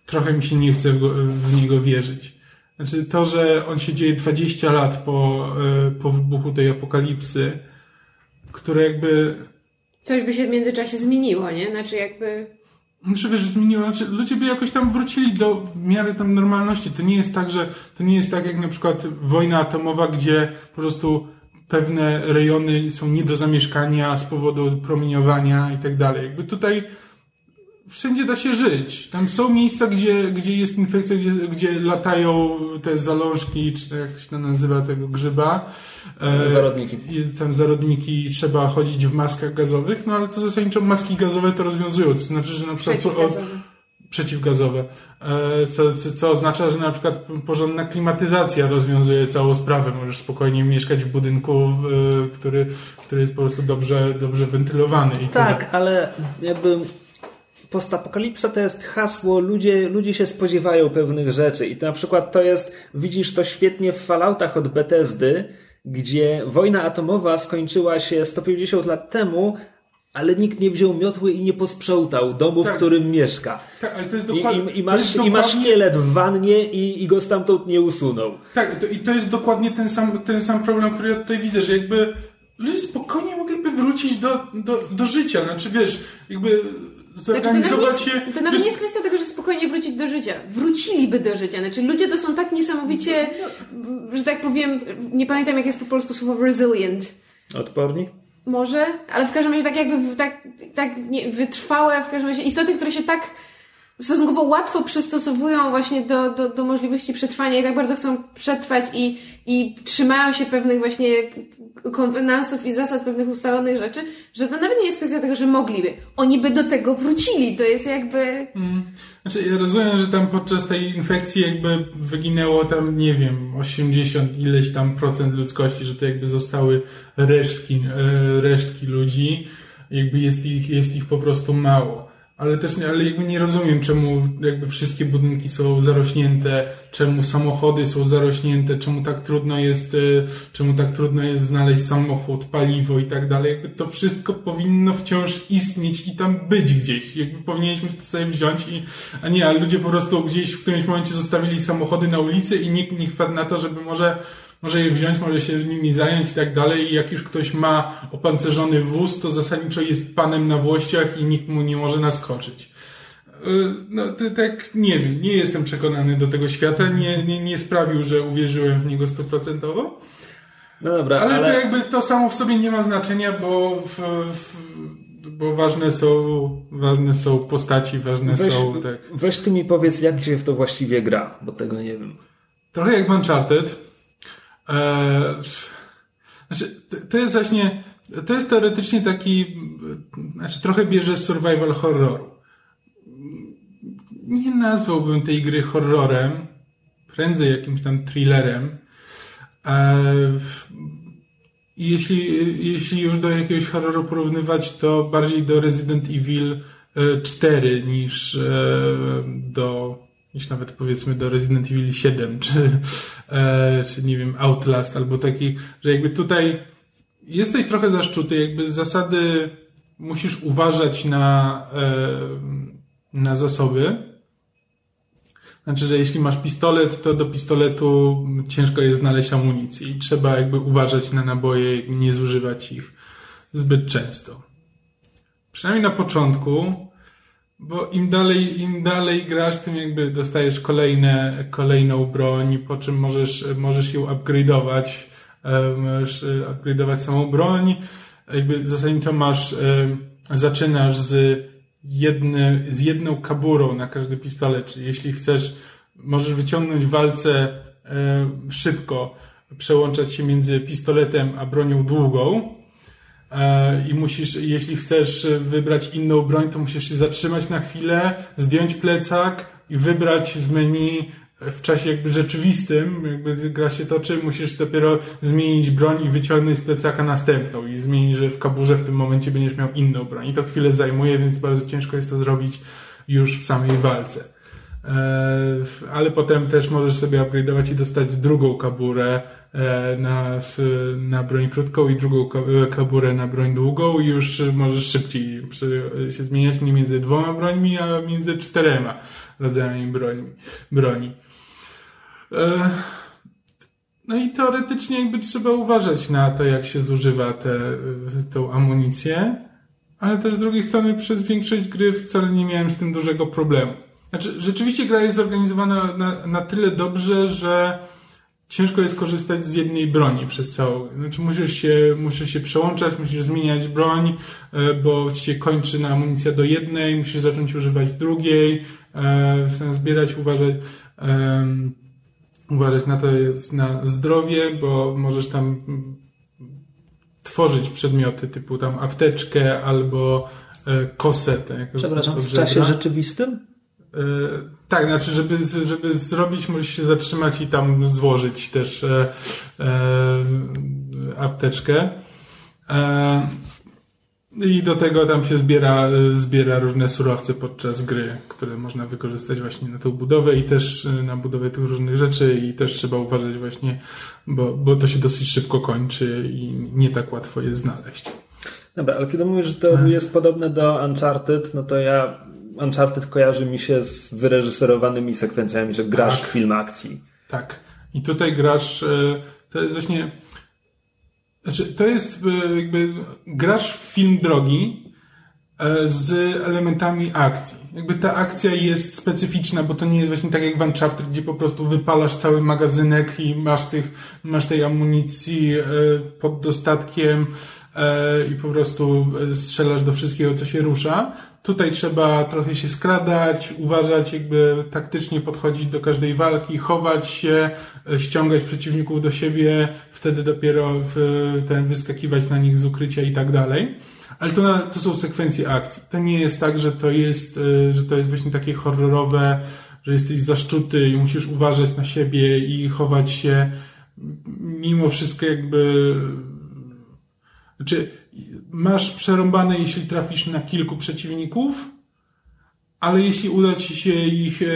trochę mi się nie chce w, go, w niego wierzyć. Znaczy to, że on się dzieje 20 lat po, e, po wybuchu tej apokalipsy, które jakby Coś by się w międzyczasie zmieniło, nie? Znaczy jakby... Znaczy wiesz, zmieniło, znaczy ludzie by jakoś tam wrócili do miary tam normalności. To nie jest tak, że to nie jest tak jak na przykład wojna atomowa, gdzie po prostu pewne rejony są nie do zamieszkania z powodu promieniowania i tak dalej. Jakby tutaj wszędzie da się żyć. Tam są miejsca, gdzie, gdzie jest infekcja, gdzie, gdzie latają te zalążki, czy jak to się to nazywa, tego grzyba. E, Zarodniki. Jest tam zarodniki i trzeba chodzić w maskach gazowych, no ale to zasadniczo maski gazowe to rozwiązują. To znaczy, że na przykład... Przeciwgazowe. przeciwgazowe. E, Co, co, co oznacza, że na przykład porządna klimatyzacja rozwiązuje całą sprawę. Możesz spokojnie mieszkać w budynku, e, który, który jest po prostu dobrze, dobrze wentylowany. I Tak, ale jakby postapokalipsa to jest hasło, ludzie, ludzie się spodziewają pewnych rzeczy i to na przykład to jest, widzisz to świetnie w Falloutach od Bethesdy, gdzie wojna atomowa skończyła się 150 lat temu, ale nikt nie wziął miotły i nie posprzątał domu, Tak. w którym mieszka. Tak, ale to jest dokładnie... i, i, masz, I masz dokładnie- szkielet w wannie i, i go stamtąd nie usunął. Tak, to, i to jest dokładnie ten sam, ten sam problem, który ja tutaj widzę, że jakby ludzie spokojnie mogliby wrócić do, do, do życia. Znaczy, wiesz, jakby Znaczy, to, nawet nie zorganizować jest, się... to nawet nie jest kwestia tego, że spokojnie wrócić do życia. Wróciliby do życia. Znaczy, ludzie to są tak niesamowicie, że tak powiem, nie pamiętam jak jest po polsku słowo resilient. Odporni? Może, ale w każdym razie tak jakby tak, tak nie, wytrwałe, w każdym razie istoty, które się tak stosunkowo łatwo przystosowują właśnie do, do, do możliwości przetrwania i tak bardzo chcą przetrwać i, i trzymają się pewnych właśnie konwenansów i zasad, pewnych ustalonych rzeczy, że to nawet nie jest kwestia tego, że mogliby. Oni by do tego wrócili. To jest jakby... Znaczy, ja rozumiem, że tam podczas tej infekcji jakby wyginęło tam, nie wiem, 80 ileś tam procent ludzkości, że to jakby zostały resztki, e, resztki ludzi. Jakby jest ich, jest ich po prostu mało. Ale też, ale jakby nie rozumiem, czemu jakby wszystkie budynki są zarośnięte, czemu samochody są zarośnięte, czemu tak trudno jest, e, czemu tak trudno jest znaleźć samochód, paliwo i tak dalej. Jakby to wszystko powinno wciąż istnieć i tam być gdzieś. Jakby powinniśmy to sobie wziąć i, a nie, a ludzie po prostu gdzieś w którymś momencie zostawili samochody na ulicy i nikt nie wpadł na to, żeby może może je wziąć, może się nimi zająć i tak dalej. I jak już ktoś ma opancerzony wóz, to zasadniczo jest panem na włościach i nikt mu nie może naskoczyć. Yy, No, to, tak nie wiem, nie jestem przekonany do tego świata, nie, nie, nie sprawił, że uwierzyłem w niego stuprocentowo, No dobra, ale, ale... to jakby to samo w sobie nie ma znaczenia, bo, w, w, bo ważne są, ważne są postaci, ważne Weź, są, tak. weź ty mi powiedz, jak się w to właściwie gra, bo tego nie wiem. Trochę jak w Uncharted. Eee, znaczy, to- jest właśnie, to jest teoretycznie taki, znaczy trochę bierze z survival horroru. Nie nazwałbym tej gry horrorem, prędzej jakimś tam thrillerem. I jeśli, jeśli już do jakiegoś horroru porównywać, to bardziej do Resident Evil e, 4 niż e, do, niż nawet powiedzmy do Resident Evil 7, czy, e, czy nie wiem, Outlast, albo taki, że jakby tutaj jesteś trochę zaszczuty, jakby z zasady musisz uważać na, e, na zasoby. Znaczy, że jeśli masz pistolet, to do pistoletu ciężko jest znaleźć amunicji i trzeba jakby uważać na naboje nie zużywać ich zbyt często. Przynajmniej na początku, bo im dalej, im dalej grasz, tym jakby dostajesz kolejne, kolejną broń, po czym możesz, możesz ją upgrade'ować, e, możesz e, upgrade'ować samą broń, jakby zasadniczo masz, e, zaczynasz z jedny, z jedną kaburą na każdy pistolet, czyli jeśli chcesz, możesz wyciągnąć walce szybko, przełączać się między pistoletem a bronią długą, i musisz, jeśli chcesz wybrać inną broń, to musisz się zatrzymać na chwilę, zdjąć plecak i wybrać z menu w czasie jakby rzeczywistym, jakby gra się toczy, musisz dopiero zmienić broń i wyciągnąć z plecaka następną i zmienić, że w kaburze w tym momencie będziesz miał inną broń. I to chwilę zajmuje, więc bardzo ciężko jest to zrobić już w samej walce. ale potem też możesz sobie upgrade'ować i dostać drugą kaburę na, na broń krótką i drugą kaburę na broń długą i już możesz szybciej się zmieniać nie między dwoma brońmi, a między czterema rodzajami broni. broni. No i teoretycznie jakby trzeba uważać na to, jak się zużywa tę tą amunicję, ale też z drugiej strony przez większość gry wcale nie miałem z tym dużego problemu. Znaczy, rzeczywiście gra jest zorganizowana na, na tyle dobrze, że ciężko jest korzystać z jednej broni przez całą. Znaczy, musisz się, musisz się przełączać, musisz zmieniać broń, e, bo ci się kończy na amunicja do jednej, musisz zacząć używać drugiej, e, zbierać, uważać uważać na to na zdrowie, bo możesz tam tworzyć przedmioty typu tam apteczkę albo e, kosetę. Przepraszam, w czasie rzeczywistym? E, tak, znaczy, żeby, żeby zrobić, musisz się zatrzymać i tam złożyć też e, e, apteczkę. E, i do tego tam się zbiera, zbiera różne surowce podczas gry, które można wykorzystać właśnie na tą budowę i też y, na budowę tych różnych rzeczy i też trzeba uważać właśnie, bo, bo to się dosyć szybko kończy i nie tak łatwo jest znaleźć. Dobra, ale kiedy mówisz, że to jest podobne do Uncharted, no to ja Uncharted kojarzy mi się z wyreżyserowanymi sekwencjami, że grasz tak. w film akcji. Tak. I tutaj grasz, y, to jest właśnie znaczy, to jest e, jakby, grasz w film drogi e, z elementami akcji. Jakby ta akcja jest specyficzna, bo to nie jest właśnie tak jak w Uncharted, gdzie po prostu wypalasz cały magazynek i masz tych, masz tej amunicji e, pod dostatkiem i po prostu strzelasz do wszystkiego, co się rusza. Tutaj trzeba trochę się skradać, uważać, jakby taktycznie podchodzić do każdej walki, chować się, e, ściągać przeciwników do siebie, wtedy dopiero w, ten, wyskakiwać na nich z ukrycia i tak dalej. Ale to, to są sekwencje akcji. To nie jest tak, że to jest, e, że to jest właśnie takie horrorowe, że jesteś zaszczuty i musisz uważać na siebie i chować się. Mimo wszystko jakby, znaczy, masz przerąbane, jeśli trafisz na kilku przeciwników, ale jeśli uda ci się ich e,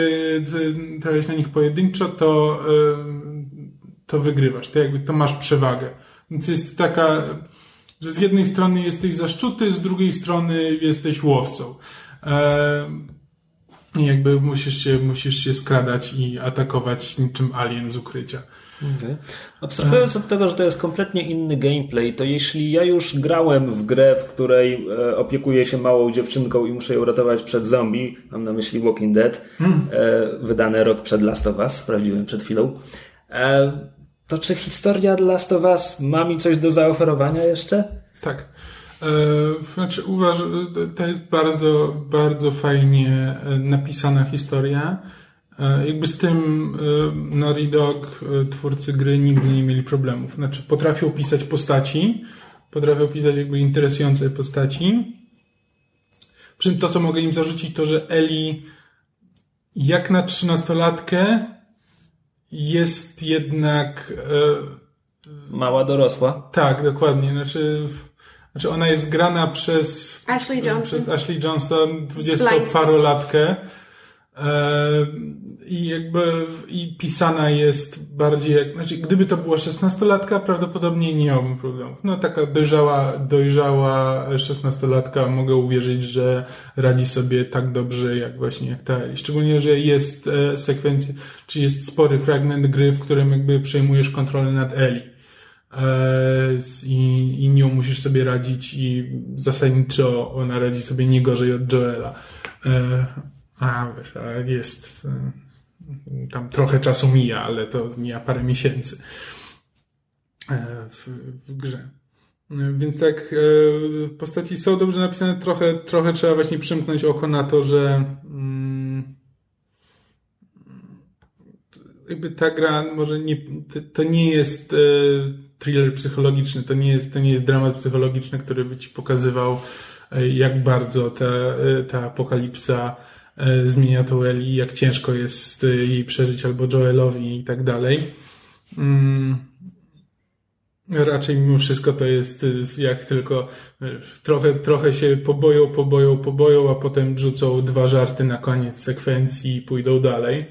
trafić na nich pojedynczo, to, e, to wygrywasz. To jakby to masz przewagę. Więc jest taka, że z jednej strony jesteś zaszczuty, z drugiej strony jesteś łowcą. E, I jakby musisz się, musisz się skradać i atakować niczym alien z ukrycia. Okay. Abstrahując od tego, że to jest kompletnie inny gameplay, to jeśli ja już grałem w grę, w której e, opiekuję się małą dziewczynką i muszę ją ratować przed zombie, mam na myśli Walking Dead, e, wydane rok przed Last of Us, sprawdziłem przed chwilą, e, to czy historia Last of Us ma mi coś do zaoferowania jeszcze? Tak. Znaczy uważam, to jest bardzo, bardzo fajnie napisana historia. E, jakby z tym e, Naughty Dog, e, twórcy gry, nigdy nie mieli problemów. Znaczy, potrafią pisać postaci, potrafią pisać jakby interesujące postaci. Przy czym to, co mogę im zarzucić, to, że Eli jak na trzynastolatkę jest jednak... Mała dorosła. Tak, dokładnie. Znaczy, znaczy ona jest grana przez... Ashley Johnson. Przez Ashley Johnson, dwudziestoparolatkę. I jakby i pisana jest bardziej jak, znaczy gdyby to była szesnastolatka, prawdopodobnie nie miałbym problemów. No taka dojrzała, dojrzała szesnastolatka, mogę uwierzyć, że radzi sobie tak dobrze jak właśnie jak ta Eli. Szczególnie, że jest e, sekwencja, czy jest spory fragment gry, w którym jakby przejmujesz kontrolę nad Eli. E, I, I nią musisz sobie radzić i zasadniczo ona radzi sobie nie gorzej od Joela. E, a, wiesz, jest, y, tam trochę czasu mija, ale to mija parę miesięcy e, w, w grze. E, więc tak, e, postaci są dobrze napisane, trochę, trochę trzeba właśnie przymknąć oko na to, że mm, jakby ta gra może nie, to nie jest thriller psychologiczny, to nie jest, to nie jest dramat psychologiczny, który by ci pokazywał, jak bardzo ta, ta apokalipsa E, zmienia to Eli, jak ciężko jest e, jej przeżyć albo Joelowi i tak dalej. Mm. Raczej mimo wszystko to jest y, jak tylko trochę, trochę się poboją, poboją, poboją, a potem rzucą dwa żarty na koniec sekwencji i pójdą dalej.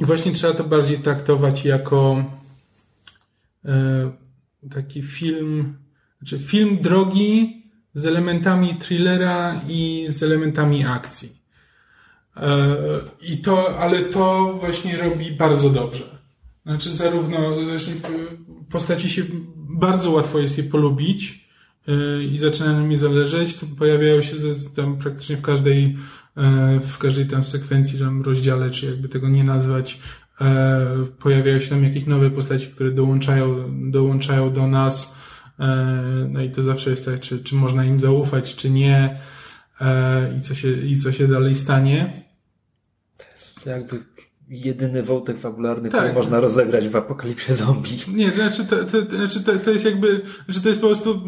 I właśnie trzeba to bardziej traktować jako e, taki film, znaczy film drogi z elementami thrillera i z elementami akcji. E, I to, ale to właśnie robi bardzo dobrze. Znaczy zarówno znaczy, postaci się bardzo łatwo jest je polubić yy, i zaczyna na mnie zależeć, pojawiają się tam praktycznie w każdej w każdej tam sekwencji, tam rozdziale, czy jakby tego nie nazwać, pojawiają się tam jakieś nowe postaci, które dołączają, dołączają do nas, no i to zawsze jest tak, czy, czy można im zaufać, czy nie i co się, i co się dalej stanie. To jest jakby jedyny wątek fabularny, tak. który można rozegrać w apokalipsie zombie. Nie, to znaczy to, to, to, znaczy to, to jest jakby, że to jest po prostu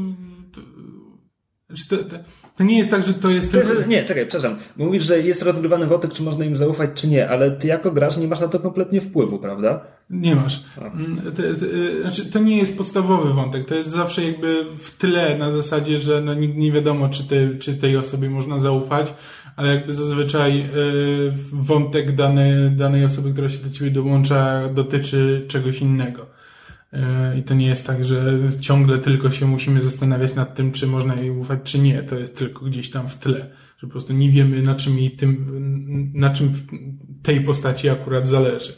to, to, to, nie jest tak, że to jest tylko... Nie, czekaj, przepraszam. Mówisz, że jest rozgrywany wątek, czy można im zaufać, czy nie, ale ty jako gracz nie masz na to kompletnie wpływu, prawda? Nie masz. Mm, to, znaczy, to nie jest podstawowy wątek. To jest zawsze jakby w tyle na zasadzie, że no, nigdy nie wiadomo, czy, te, czy tej osobie można zaufać ale jakby zazwyczaj e, wątek dany, danej osoby, która się do ciebie dołącza, dotyczy czegoś innego. E, I to nie jest tak, że ciągle tylko się musimy zastanawiać nad tym, czy można jej ufać, czy nie. To jest tylko gdzieś tam w tle. Że po prostu nie wiemy, na czym, jej tym, na czym tej postaci akurat zależy.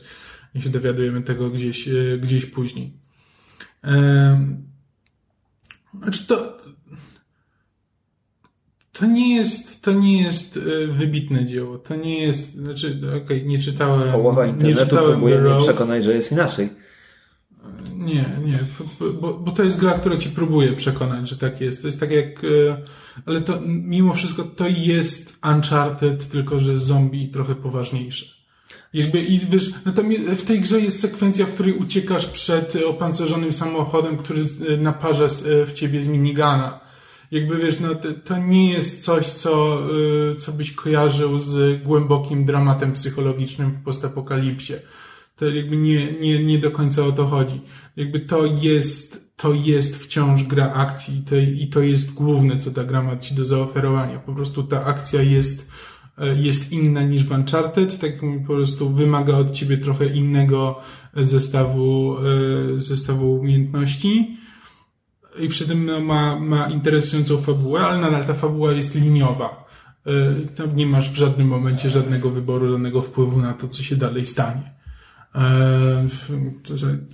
I się dowiadujemy tego gdzieś, e, gdzieś później. Znaczy to, to nie jest, to nie jest e, wybitne dzieło. To nie jest, znaczy, okej, okay, nie czytałem. Połowa internetu nie czytałem próbuje mnie przekonać, że jest inaczej. Nie, nie, bo, bo to jest gra, która ci próbuje przekonać, że tak jest. To jest tak jak, e, ale to mimo wszystko to jest Uncharted, tylko że zombie trochę poważniejsze. Jakby i wiesz, no to w tej grze jest sekwencja, w której uciekasz przed opancerzonym samochodem, który e, naparza w ciebie z minigana jakby wiesz, no to, to nie jest coś, co, co byś kojarzył z głębokim dramatem psychologicznym w postapokalipsie. To jakby nie, nie, nie do końca o to chodzi. Jakby to jest, to jest wciąż gra akcji i to, i to jest główne, co ta gra ma ci do zaoferowania. Po prostu ta akcja jest, y, jest inna niż w Uncharted, tak po prostu wymaga od ciebie trochę innego zestawu, y, zestawu umiejętności i przy tym no, ma, ma interesującą fabułę, ale nadal ta fabuła jest liniowa. E, tam nie masz w żadnym momencie żadnego wyboru, żadnego wpływu na to, co się dalej stanie. E,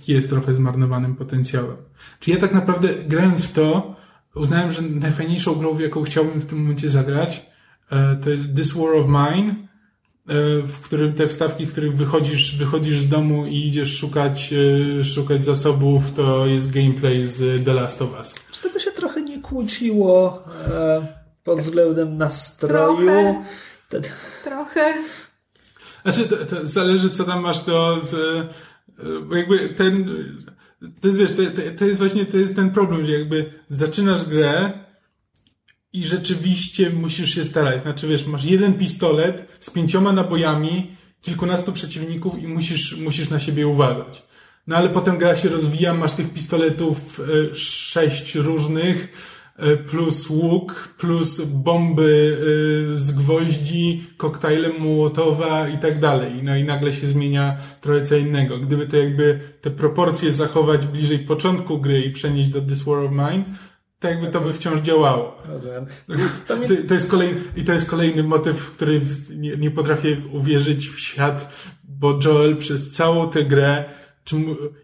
jest trochę zmarnowanym potencjałem. Czy ja tak naprawdę grając w to, uznałem, że najfajniejszą grą, w jaką chciałbym w tym momencie zagrać, e, to jest This War of Mine, E, w którym te wstawki, w których wychodzisz, wychodzisz z domu i idziesz szukać, e, szukać zasobów, to jest gameplay z The Last of Us. Czy to by się trochę nie kłóciło pod względem nastroju? Trochę. Te... Trochę. Znaczy, to, to, zależy, co tam masz do. Z, e, jakby ten. To jest, wiesz, to, to jest właśnie to jest ten problem, że jakby zaczynasz grę i rzeczywiście musisz się starać. Znaczy, wiesz, masz jeden pistolet z pięcioma nabojami, kilkunastu przeciwników i musisz, musisz na siebie uważać. No ale potem gra się rozwija, masz tych pistoletów e, sześć różnych, plus łuk, plus bomby e, z gwoździ, koktajle Mołotowa i tak dalej. No i nagle się zmienia trochę co innego. Gdyby to jakby te proporcje zachować bliżej początku gry i przenieść do This War of Mine, tak jakby to by wciąż działało. Rozumiem. To, to, jest kolejny, I to jest kolejny motyw, w który nie, nie potrafię uwierzyć w świat, bo Joel przez całą tę grę, czy,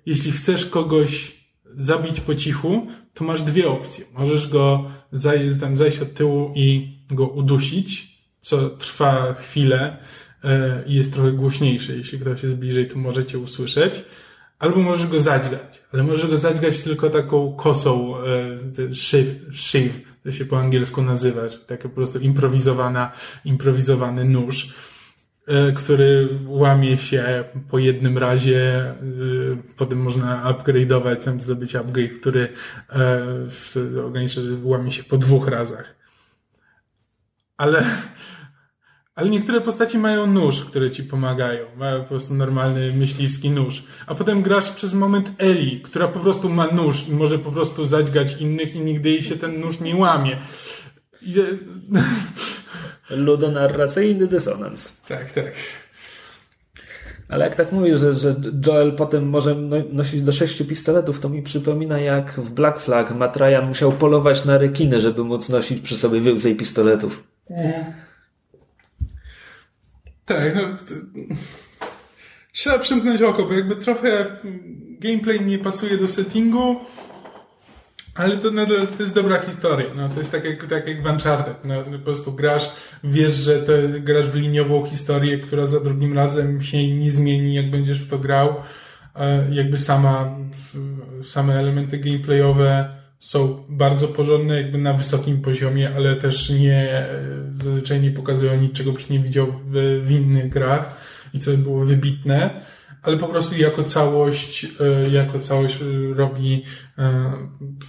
jeśli chcesz kogoś zabić po cichu, to masz dwie opcje. Możesz go zaj, tam zajść od tyłu i go udusić, co trwa chwilę e, i jest trochę głośniejsze. Jeśli ktoś jest bliżej, to możecie usłyszeć albo możesz go zadźgać, ale możesz go zadźgać tylko taką kosą, e, shiv, shiv, to się po angielsku nazywa, taka po prostu improwizowana, improwizowany nóż, e, który łamie się po jednym razie, e, potem można upgrade'ować, tam zdobyć upgrade, który ogranicza, że łamie się po dwóch razach. Ale, Ale niektóre postaci mają nóż, które ci pomagają. Mają po prostu normalny myśliwski nóż. A potem grasz przez moment Eli, która po prostu ma nóż i może po prostu zadźgać innych i nigdy jej się ten nóż nie łamie. I... Ludonarracyjny dysonans. Tak, tak. Ale jak tak mówisz, że, że Joel potem może no, nosić do sześciu pistoletów, to mi przypomina jak w Black Flag Matt Ryan musiał polować na rekiny, żeby móc nosić przy sobie więcej pistoletów. Tak, no, to... trzeba przymknąć oko, bo jakby trochę gameplay nie pasuje do settingu, ale to, no, to jest dobra historia. No, to jest tak jak, tak jak w Uncharted. No, po prostu grasz, wiesz, że to, grasz w liniową historię, która za drugim razem się nie zmieni, jak będziesz w to grał. E, jakby sama, same elementy gameplayowe są bardzo porządne, jakby na wysokim poziomie, ale też nie, zazwyczaj nie pokazują niczego, byś nie widział w, w innych grach i co było wybitne ale po prostu jako całość, e, jako całość e, robi, e,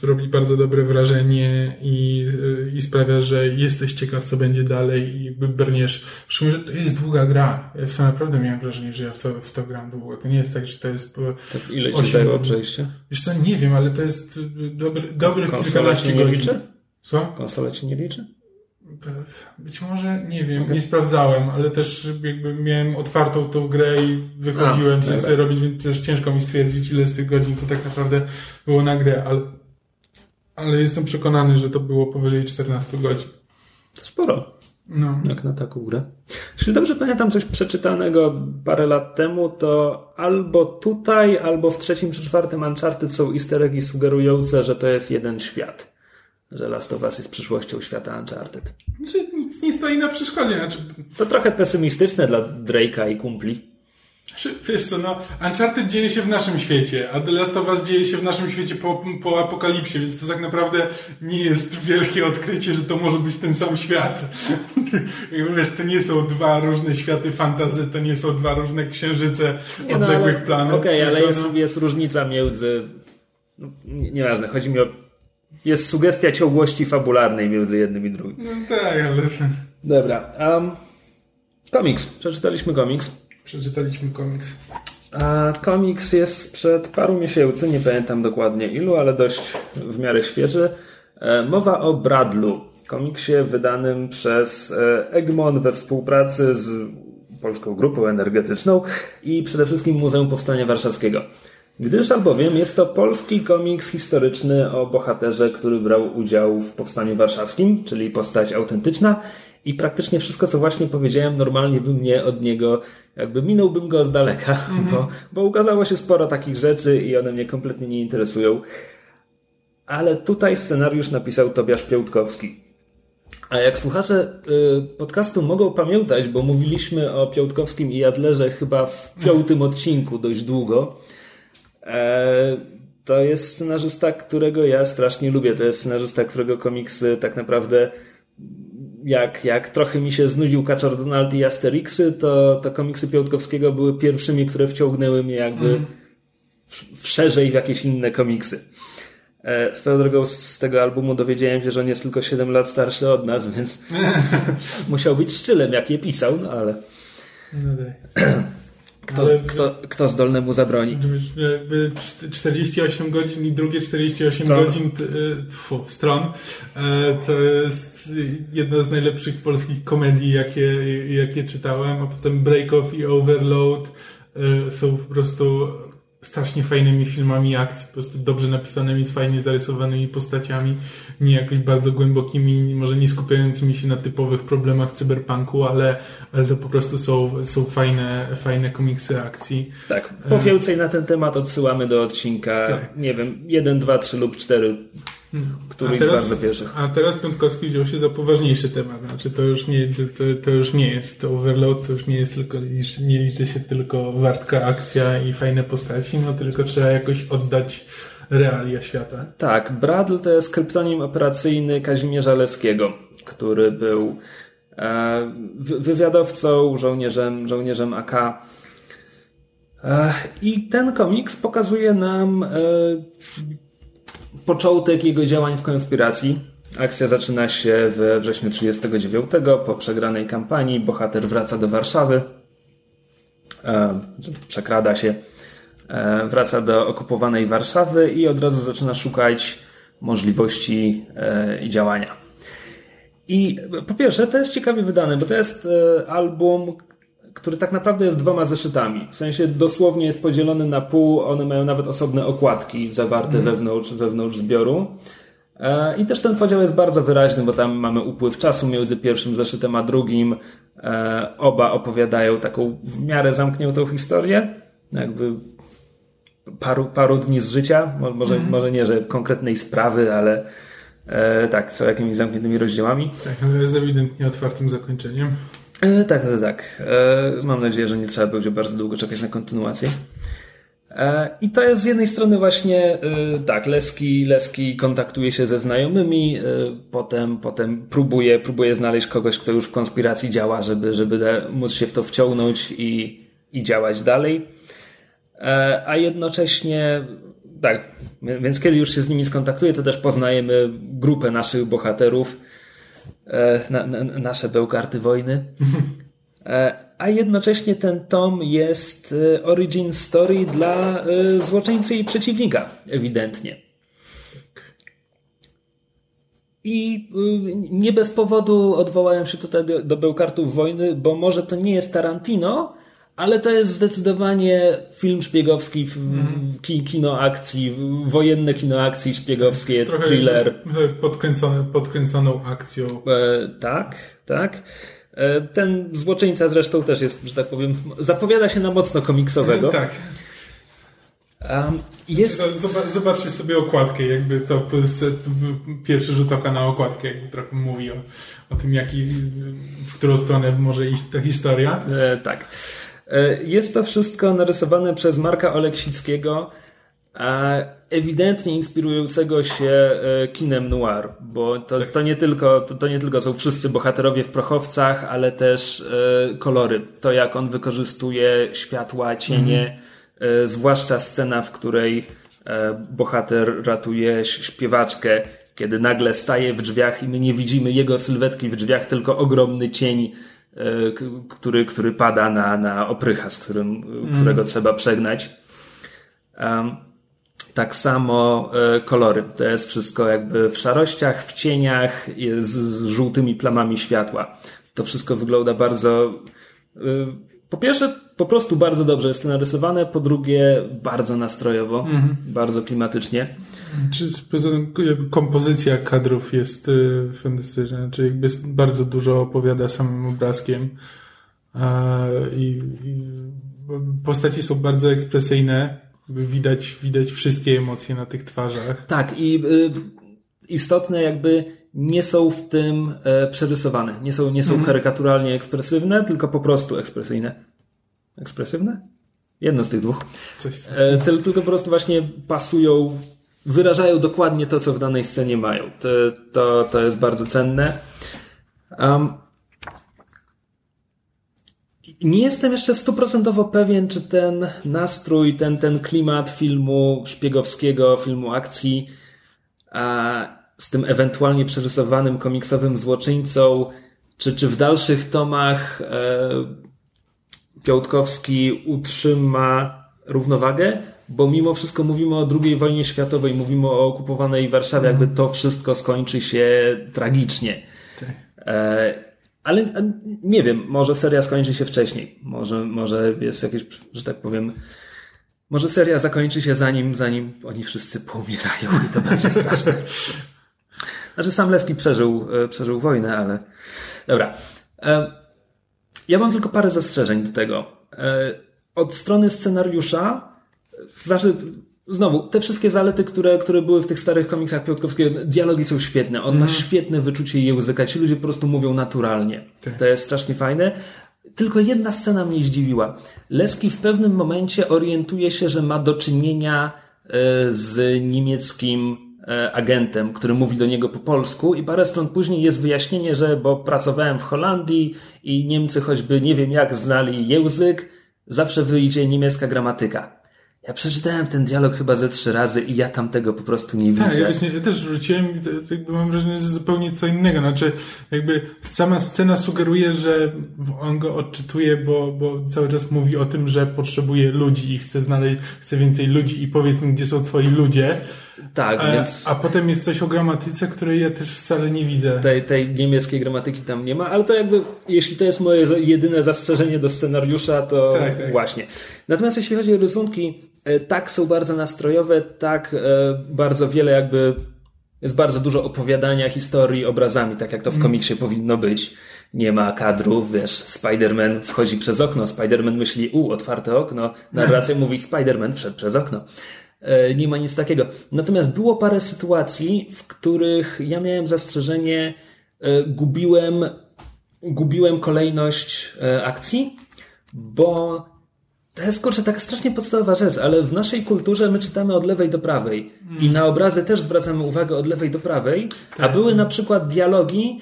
robi bardzo dobre wrażenie i, i sprawia, że jesteś ciekaw, co będzie dalej i brniesz. Szczególnie, że to jest długa gra. Ja naprawdę miałem wrażenie, że ja w to, w to gram długo. To nie jest tak, że to jest... Tak, ile ci zajęło przejście? Wiesz co, nie wiem, ale to jest dobry, dobry kilkanaście godzin. Liczy? Co? Konsola ci nie liczy? Być może, nie wiem, okay. nie sprawdzałem, ale też jakby miałem otwartą tą grę i wychodziłem, co sobie robić, więc też ciężko mi stwierdzić, ile z tych godzin to tak naprawdę było na grę, ale, ale jestem przekonany, że to było powyżej 14 godzin. To sporo. No. Jak na taką grę. Jeśli dobrze pamiętam coś przeczytanego parę lat temu, to albo tutaj, albo w trzecim czy czwartym Uncharted są easter eggi sugerujące, że to jest jeden świat że Last of Us jest przyszłością świata Uncharted. Znaczy, nic nie stoi na przeszkodzie. Znaczy... To trochę pesymistyczne dla Drake'a i kumpli. Znaczy, wiesz co, no, Uncharted dzieje się w naszym świecie, a The Last of Us dzieje się w naszym świecie po, po apokalipsie, więc to tak naprawdę nie jest wielkie odkrycie, że to może być ten sam świat. wiesz, to nie są dwa różne światy fantazy, to nie są dwa różne księżyce nie, no, odległych ale, planet. Okej, okay, ale jest, no... jest różnica między... No, nieważne, chodzi mi o jest sugestia ciągłości fabularnej między jednym i drugim. No tak, ale... Dobra. Um, komiks. Przeczytaliśmy komiks. Przeczytaliśmy komiks. A komiks jest sprzed paru miesięcy, nie pamiętam dokładnie ilu, ale dość w miarę świeży. E, mowa o Bradlu, komiksie wydanym przez e, Egmont we współpracy z Polską Grupą Energetyczną i przede wszystkim Muzeum Powstania Warszawskiego. Gdyż albowiem jest to polski komiks historyczny o bohaterze, który brał udział w Powstaniu Warszawskim, czyli postać autentyczna i praktycznie wszystko, co właśnie powiedziałem, normalnie bym nie od niego, jakby minąłbym go z daleka, mm -hmm. bo, bo ukazało się sporo takich rzeczy i one mnie kompletnie nie interesują. Ale tutaj scenariusz napisał Tobiasz Piątkowski. A jak słuchacze y, podcastu mogą pamiętać, bo mówiliśmy o Piątkowskim i Jadlerze chyba w piątym odcinku dość długo, to jest scenarzysta, którego ja strasznie lubię. To jest scenarzysta, którego komiksy tak naprawdę jak, jak trochę mi się znudził Kaczor Donald i Asterixy, to, to komiksy Piątkowskiego były pierwszymi, które wciągnęły mnie jakby mm. w, w szerzej w jakieś inne komiksy. E, swoją drogą z, z, tego albumu dowiedziałem się, że on jest tylko 7 lat starszy od nas, więc musiał być szczylem, jak je pisał, no ale... No tak. Kto, Ale, kto, kto zdolny mu zabroni? Jakby 48 godzin i drugie 48 stron. godzin tfu, stron e, to jest jedna z najlepszych polskich komedii, jakie, jakie czytałem, a potem Break Off i Overload e, są po prostu strasznie fajnymi filmami akcji, po prostu dobrze napisanymi, z fajnie zarysowanymi postaciami, nie jakoś bardzo głębokimi, może nie skupiającymi się na typowych problemach cyberpunku, ale, ale to po prostu są, są fajne, fajne komiksy akcji. Tak, po więcej na ten temat odsyłamy do odcinka, tak. nie wiem, 1, 2, 3 lub 4 któryś teraz, z bardzo pierwszych. A teraz Piątkowski wziął się za poważniejszy temat. Znaczy to już nie, to, to już nie jest to Overload, to już nie jest tylko, nie liczy się tylko wartka akcja i fajne postaci, no tylko trzeba jakoś oddać realia świata. Tak, Bradl to jest kryptonim operacyjny Kazimierza Leskiego, który był e, wywiadowcą, żołnierzem, żołnierzem AK. E, I ten komiks pokazuje nam e, początek jego działań w konspiracji. Akcja zaczyna się we wrześniu 39. Po przegranej kampanii bohater wraca do Warszawy. E, przekrada się, e, wraca do okupowanej Warszawy i od razu zaczyna szukać możliwości e, i działania. I po pierwsze, to jest ciekawie wydane, bo to jest album, który tak naprawdę jest dwoma zeszytami. W sensie dosłownie jest podzielony na pół, one mają nawet osobne okładki zawarte mm. wewnątrz, wewnątrz zbioru. E, I też ten podział jest bardzo wyraźny, bo tam mamy upływ czasu między pierwszym zeszytem a drugim. E, oba opowiadają taką w miarę zamkniętą historię, jakby paru, paru dni z życia. Może, mm. może nie, że konkretnej sprawy, ale e, tak, co jakimiś zamkniętymi rozdziałami. Tak, ale z ewidentnie otwartym zakończeniem. E, tak, tak, tak. E, mam nadzieję, że nie trzeba będzie bardzo długo czekać na kontynuację. E, I to jest z jednej strony właśnie tak, Leski, Leski kontaktuje się ze znajomymi, potem, potem próbuje, próbuje znaleźć kogoś, kto już w konspiracji działa, żeby, żeby móc się w to wciągnąć i, i działać dalej. A jednocześnie, tak, więc kiedy już się z nimi skontaktuje, to też poznajemy grupę naszych bohaterów, E, na, na, nasze bełkarty wojny. E, a jednocześnie ten tom jest e, origin story dla złoczyńcy i przeciwnika, ewidentnie. I nie bez powodu odwołałem się tutaj do, do Bełkartów Wojny, bo może to nie jest Tarantino, ale to jest zdecydowanie film szpiegowski, mm. kino akcji, wojenne kino akcji szpiegowskie, Trochę thriller. Podkręcone, podkręconą akcją. E, tak, tak. E, ten złoczyńca zresztą też jest, że tak powiem, zapowiada się na mocno komiksowego. tak. Um, jest... Zobaczcie sobie okładkę, jakby to pierwszy rzut oka na okładkę, trochę mówi o, o tym, jaki, w którą stronę może iść ta historia. E, tak. E, jest to wszystko narysowane przez Marka Oleksickiego, ewidentnie inspirującego się e, kinem noir, bo to, tak. to, nie tylko, to, to, nie tylko są wszyscy bohaterowie w prochowcach, ale też e, kolory. To jak on wykorzystuje światła, cienie, mhm. zwłaszcza scena, w której bohater ratuje śpiewaczkę, kiedy nagle staje w drzwiach i my nie widzimy jego sylwetki w drzwiach, tylko ogromny cień który, który pada na, na oprycha, z którym, mm. którego trzeba przegnać. Um, tak samo e, kolory. To jest wszystko jakby w szarościach, w cieniach, z, z żółtymi plamami światła. To wszystko wygląda bardzo. Po pierwsze, po prostu bardzo dobrze jest to narysowane, po drugie, bardzo nastrojowo, mm. bardzo klimatycznie. Czy kompozycja kadrów jest y, fantastyczna, czy jakby bardzo dużo opowiada samym obrazkiem i, i postaci są bardzo ekspresyjne, widać, widać wszystkie emocje na tych twarzach. Tak i y, istotne jakby nie są w tym e, przerysowane, nie są, nie są mm. karykaturalnie ekspresywne, tylko po prostu ekspresyjne. Ekspresywne? Jedno z tych dwóch. E, tylko po prostu właśnie pasują wyrażają dokładnie to, co w danej scenie mają. To, to, to jest bardzo cenne. Um, nie jestem jeszcze stuprocentowo pewien, czy ten nastrój, ten, ten klimat filmu szpiegowskiego, filmu akcji, a z tym ewentualnie przerysowanym komiksowym złoczyńcą, czy, czy w dalszych tomach e, Piątkowski utrzyma równowagę, bo mimo wszystko mówimy o II wojnie światowej, mówimy o okupowanej Warszawie, jakby to wszystko skończy się tragicznie. Tak. E, ale nie wiem, może seria skończy się wcześniej. Może, może jest jakieś, że tak powiem, może seria zakończy się zanim, zanim oni wszyscy poumierają i to będzie straszne. Znaczy sam Leski przeżył, e, przeżył wojnę, ale dobra. E, ja mam tylko parę zastrzeżeń do tego. Od strony scenariusza znaczy, znowu, te wszystkie zalety, które, które były w tych starych komiksach Piotrkowskiego, dialogi są świetne. On mm. ma mhm. świetne wyczucie języka. Ci ludzie po prostu mówią naturalnie. Tak. To jest strasznie fajne. Tylko jedna scena mnie zdziwiła. Leski w pewnym momencie orientuje się, że ma do czynienia e, z niemieckim e, agentem, który mówi do niego po polsku i parę stron później jest wyjaśnienie, że bo pracowałem w Holandii i Niemcy choćby nie wiem jak znali język, zawsze wyjdzie niemiecka gramatyka. Ja przeczytałem ten dialog chyba ze trzy razy i ja tam tego po prostu nie widzę. Tak, ja, właśnie, ja też wróciłem i to jakby mam wrażenie, że zupełnie co innego. Znaczy, jakby sama scena sugeruje, że on go odczytuje, bo, bo cały czas mówi o tym, że potrzebuje ludzi i chce znaleźć, chce więcej ludzi i powiedz mi, gdzie są twoi ludzie. Tak, A, więc a potem jest coś o gramatyce, której ja też wcale nie widzę. tej, tej niemieckiej gramatyki tam nie ma, ale to jakby, jeśli to jest moje jedyne zastrzeżenie do scenariusza, to Tak, tak. właśnie. Natomiast jeśli chodzi o rysunki, e, tak są bardzo nastrojowe, tak e, bardzo wiele jakby, jest bardzo dużo opowiadania historii obrazami, tak jak to w komiksie powinno być. Nie ma kadru, wiesz, Spider-Man wchodzi przez okno, Spider-Man myśli, u, otwarte okno, narracja mówi, Spider-Man wszedł przez okno. E, Nie ma nic takiego. Natomiast było parę sytuacji, w których ja miałem zastrzeżenie, e, gubiłem, gubiłem kolejność e, akcji, bo to jest kurczę taka strasznie podstawowa rzecz, ale w naszej kulturze my czytamy od lewej do prawej i na obrazy też zwracamy uwagę od lewej do prawej, a były na przykład dialogi,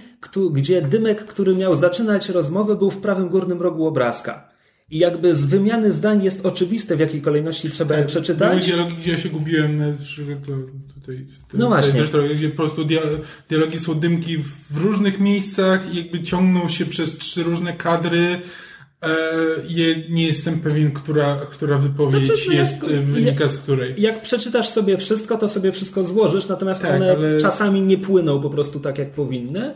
gdzie dymek, który miał zaczynać rozmowę, był w prawym górnym rogu obrazka. I jakby z wymiany zdań jest oczywiste, w jakiej kolejności trzeba je Były przeczytać. dialogi, gdzie ja się gubiłem, że to, tutaj, to, No właśnie. Trochę, gdzie po prostu dia, dialogi są dymki w różnych miejscach i jakby ciągną się przez trzy różne kadry. Je, nie jestem pewien, która, która wypowiedź Znaczy, jak- jest, e, wynika z której. Jak przeczytasz sobie wszystko, to sobie wszystko złożysz, natomiast Tak, one ale- czasami nie płyną po prostu tak, jak powinny.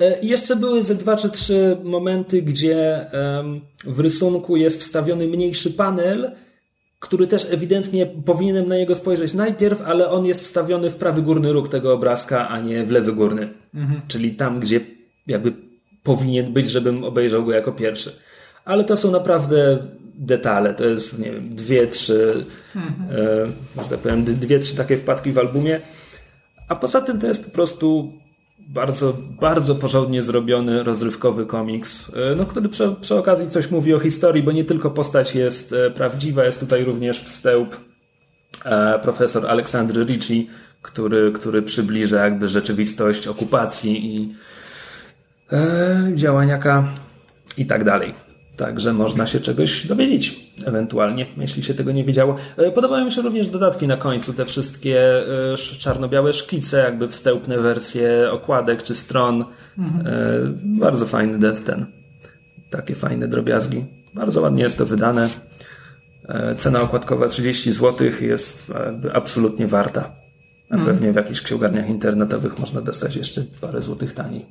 E, I jeszcze były ze dwa czy trzy momenty, gdzie w rysunku jest wstawiony mniejszy panel, który też ewidentnie powinienem na niego spojrzeć najpierw, ale on jest wstawiony w prawy górny róg tego obrazka, a nie w lewy górny. Czyli tam, gdzie jakby powinien być, żebym obejrzał go jako pierwszy. Ale to są naprawdę detale. To jest, nie wiem, dwie, trzy, e, że tak powiem, dwie, trzy takie wpadki w albumie. A poza tym to jest po prostu bardzo, bardzo porządnie zrobiony, rozrywkowy komiks, e, no, który przy, przy okazji coś mówi o historii, bo nie tylko postać jest e, prawdziwa, jest tutaj również wstęp e, profesor Aleksandry Ricci, który, który przybliża jakby rzeczywistość okupacji i e, działaniaka i tak dalej. Także można się czegoś dowiedzieć, ewentualnie, jeśli się tego nie wiedziało. E, Podobają mi się również dodatki na końcu, te wszystkie e, czarno-białe szkice, jakby wstępne wersje okładek czy stron. E, Bardzo fajny det ten. Takie fajne drobiazgi. Bardzo ładnie jest to wydane. Cena okładkowa 30 zł jest absolutnie warta. A pewnie w jakichś księgarniach internetowych można dostać jeszcze parę złotych taniej.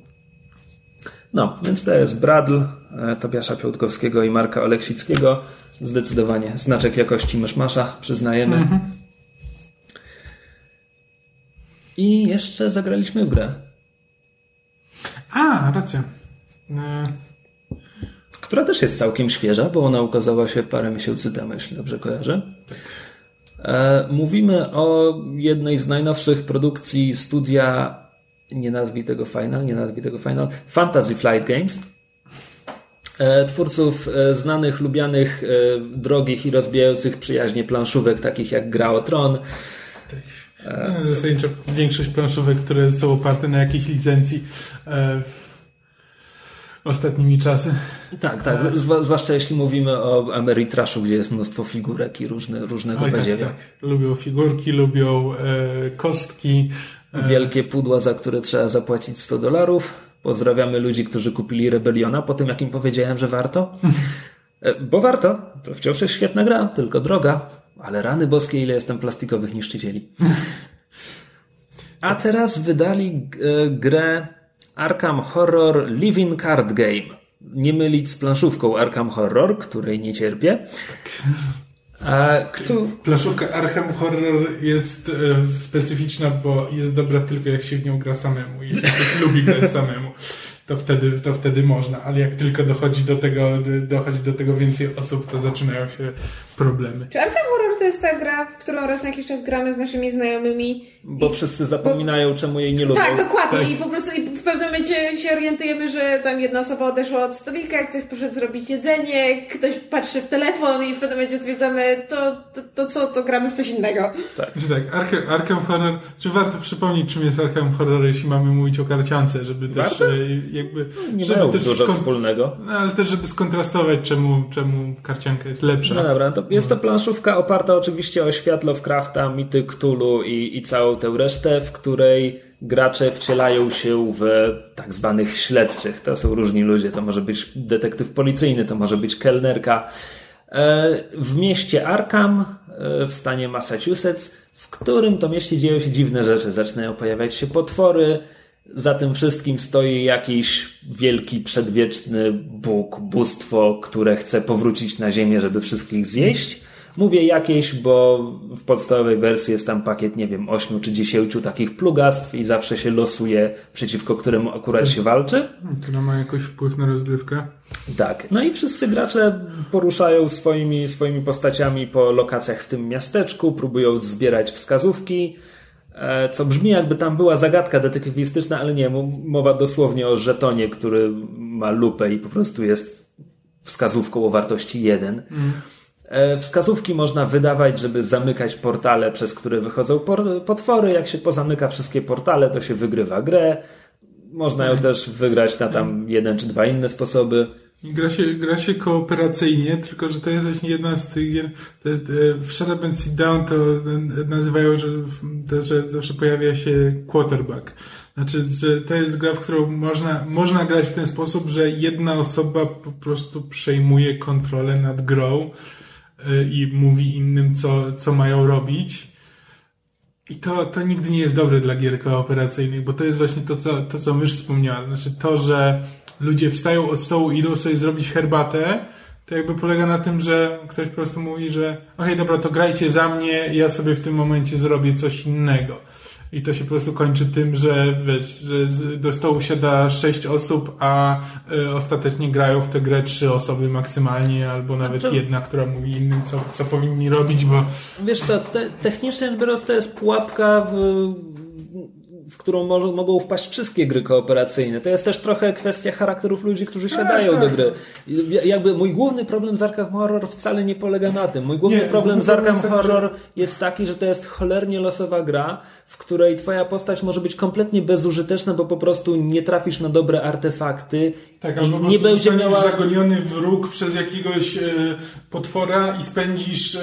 No, więc to jest Bradl e, Tobiasza Piątkowskiego i Marka Oleksickiego. Zdecydowanie znaczek jakości myszmasza, przyznajemy. I jeszcze zagraliśmy w grę, A, racja. E, która też jest całkiem świeża, bo ona ukazała się parę miesięcy temu, jeśli dobrze kojarzę. E, Mówimy o jednej z najnowszych produkcji studia, nie nazwij tego Final, nie nazwij tego Final, Fantasy Flight Games. E, Twórców e, znanych, lubianych, e, drogich i rozbijających przyjaźnie planszówek, takich jak Gra o Tron, Zasadniczo większość planszówek, które są oparte na jakiejś licencji ostatnimi czasy. Tak, tak. Zwłaszcza jeśli mówimy o Ameritraszu, gdzie jest mnóstwo figurek i różne, różnego Oj, tak, tak. Lubią figurki, lubią e, kostki. Wielkie pudła, za które trzeba zapłacić 100 dolarów. Pozdrawiamy ludzi, którzy kupili Rebeliona po tym, jak im powiedziałem, że warto. E, Bo warto. To wciąż jest świetna gra, tylko droga. Ale rany boskie, ile jestem plastikowych niszczycieli. A teraz wydali e, grę Arkham Horror Living Card Game. Nie mylić z planszówką Arkham Horror, której nie cierpię. A, kto, Planszówka Arkham Horror jest e, specyficzna, bo jest dobra tylko jak się w nią gra samemu. Jeśli ktoś lubi grać samemu, to wtedy, to wtedy można, ale jak tylko dochodzi do tego, dochodzi do tego więcej osób, to zaczynają się problemy. Czy Arkham Horror to jest ta gra, w którą raz na jakiś czas gramy z naszymi znajomymi? bo I- wszyscy zapominają, czemu jej nie lubią. Tak, dokładnie. I po prostu i pewnym momencie się orientujemy, że tam jedna osoba odeszła od stolika, ktoś poszedł zrobić jedzenie, ktoś patrzy w telefon i w pewnym momencie stwierdzamy, to, to, to co, to gramy w coś innego. Że tak, Arkham, Arkham Horror, czy warto przypomnieć, czym jest Arkham Horror, jeśli mamy mówić o karciance, żeby też Warto? e, jakby... Nie żeby też dużo wspólnego. No, ale też, żeby skontrastować, czemu, czemu karcianka jest lepsza. No dobra, to jest to planszówka oparta oczywiście o świat Lovecrafta, mity Cthulhu i, i całą tę resztę, w której gracze wcielają się w tak zwanych śledczych. To są różni ludzie, to może być detektyw policyjny, to może być kelnerka. E, W mieście Arkham e, w stanie Massachusetts, w którym to mieście dzieją się dziwne rzeczy. Zaczynają pojawiać się potwory, za tym wszystkim stoi jakiś wielki, przedwieczny Bóg, bóstwo, które chce powrócić na Ziemię, żeby wszystkich zjeść. Mówię jakieś, bo w podstawowej wersji jest tam pakiet, nie wiem, ośmiu czy dziesięciu takich plugastw i zawsze się losuje, przeciwko któremu akurat się walczy. Która ma jakoś wpływ na rozgrywkę. Tak. No i wszyscy gracze poruszają swoimi, swoimi postaciami po lokacjach w tym miasteczku, próbują zbierać wskazówki, e, co brzmi jakby tam była zagadka detektywistyczna, ale nie, mowa dosłownie o żetonie, który ma lupę i po prostu jest wskazówką o wartości 1. E, Wskazówki można wydawać, żeby zamykać portale, przez które wychodzą potwory. Jak się pozamyka wszystkie portale, to się wygrywa grę. Można ją też wygrać na tam jeden czy dwa inne sposoby. Gra się, gra się kooperacyjnie, tylko że to jest właśnie jedna z tych gier. Te, te, w Shut Up and Sit Down to nazywają, że, to, że zawsze pojawia się quarterback. Znaczy, że to jest gra, w którą można, można grać w ten sposób, że jedna osoba po prostu przejmuje kontrolę nad grą i mówi innym, co, co mają robić. I to, to nigdy nie jest dobre dla gier kooperacyjnych, bo to jest właśnie to, co, to, co mysz wspomniała. Znaczy to, że ludzie wstają od stołu i idą sobie zrobić herbatę, to jakby polega na tym, że ktoś po prostu mówi, że okej, dobra, to grajcie za mnie, ja sobie w tym momencie zrobię coś innego. I to się po prostu kończy tym, że wiesz, że do stołu siada sześć osób, a y, ostatecznie grają w tę grę trzy osoby maksymalnie, albo nawet to- jedna, która mówi innym, co, co powinni robić, bo Wiesz co, te, technicznie rzecz biorąc to jest pułapka, w, w którą może, mogą wpaść wszystkie gry kooperacyjne. To jest też trochę kwestia charakterów ludzi, którzy siadają do gry. Ja- Jakby mój główny problem z Arkham Horror wcale nie polega na tym. Mój główny Nie, problem z Arkham jest taki, że- Horror jest taki, że to jest cholernie losowa gra, w której twoja postać może być kompletnie bezużyteczna, bo po prostu nie trafisz na dobre artefakty Tak, albo nie będzie miała... zagoniony w róg przez jakiegoś e, potwora i spędzisz e,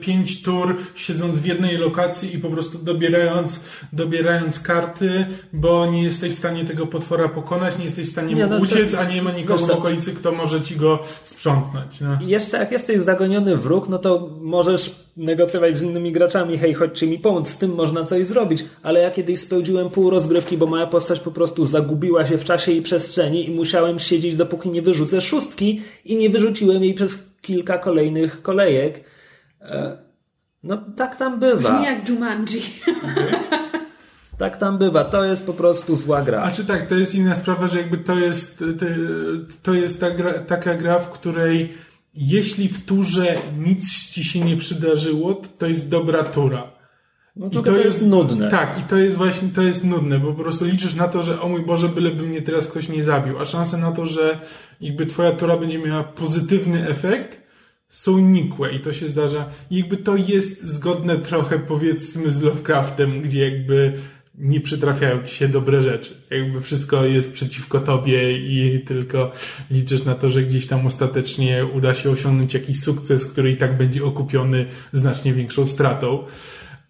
pięć tur siedząc w jednej lokacji i po prostu dobierając, dobierając karty, bo nie jesteś w stanie tego potwora pokonać, nie jesteś w stanie Nie, no to- uciec, a nie ma nikogo wiesz w okolicy, kto może ci go sprzątnąć. No. Jeszcze jak jesteś zagoniony w róg, no to możesz negocjować z innymi graczami, hej, chodźcie mi pomóc, z tym można coś zrobić. Ale ja kiedyś spełdziłem pół rozgrywki, bo moja postać po prostu zagubiła się w czasie i przestrzeni i musiałem siedzieć, dopóki nie wyrzucę szóstki i nie wyrzuciłem jej przez kilka kolejnych kolejek. E, No tak tam bywa. Brzmi jak Jumanji. Tak tam bywa. To jest po prostu zła gra. A czy tak, to jest inna sprawa, że jakby to jest, to, jest ta gra, taka gra, w której jeśli w turze nic ci się nie przydarzyło, to, to jest dobra tura. No tylko to jest nudne. Tak, i to jest właśnie, to jest nudne, bo po prostu liczysz na to, że o mój Boże, byleby mnie teraz ktoś nie zabił, a szanse na to, że jakby twoja tura będzie miała pozytywny efekt, są nikłe i to się zdarza. I jakby to jest zgodne trochę powiedzmy z Lovecraftem, gdzie jakby nie przytrafiają ci się dobre rzeczy. Jakby wszystko jest przeciwko tobie i tylko liczysz na to, że gdzieś tam ostatecznie uda się osiągnąć jakiś sukces, który i tak będzie okupiony znacznie większą stratą.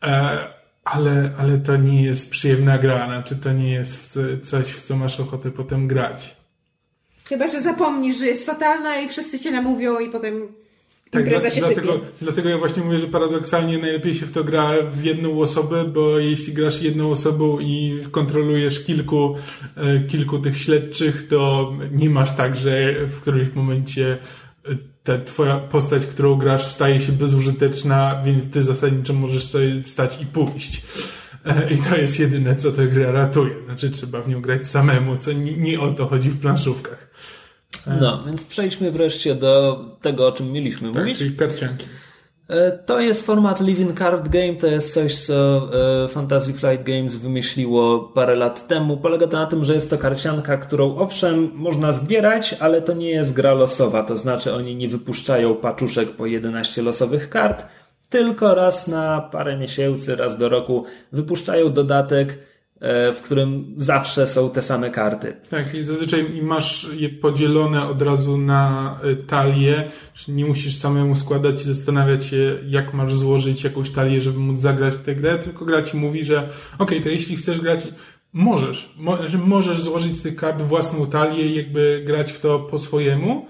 E, ale, ale to nie jest przyjemna gra, znaczy to nie jest coś, w co masz ochotę potem grać. Chyba, że zapomnisz, że jest fatalna i wszyscy cię namówią i potem Tak, impreza się dlatego, sypie. dlatego ja właśnie mówię, że paradoksalnie najlepiej się w to gra w jedną osobę, bo jeśli grasz jedną osobą i kontrolujesz kilku, e, kilku tych śledczych, to nie masz tak, że w którymś momencie ta twoja postać, którą grasz, staje się bezużyteczna, więc ty zasadniczo możesz sobie wstać i pójść. E, I to jest jedyne, co tę grę ratuje. Znaczy, trzeba w nią grać samemu, co nie, nie o to chodzi w planszówkach. No, więc przejdźmy wreszcie do tego, o czym mieliśmy Tak, mówić. czyli karcianki. E, to jest format Living Card Game, to jest coś, co e, Fantasy Flight Games wymyśliło parę lat temu. Polega to na tym, że jest to karcianka, którą owszem można zbierać, ale to nie jest gra losowa, to znaczy oni nie wypuszczają paczuszek po 11 losowych kart, tylko raz na parę miesięcy, raz do roku wypuszczają dodatek, w którym zawsze są te same karty. Tak, i zazwyczaj masz je podzielone od razu na y, talie, nie musisz samemu składać i zastanawiać się, jak masz złożyć jakąś talię, żeby móc zagrać w tę grę, tylko gra ci mówi, że okej, to jeśli chcesz grać, możesz, mo, że możesz złożyć z tych kart własną talię i jakby grać w to po swojemu,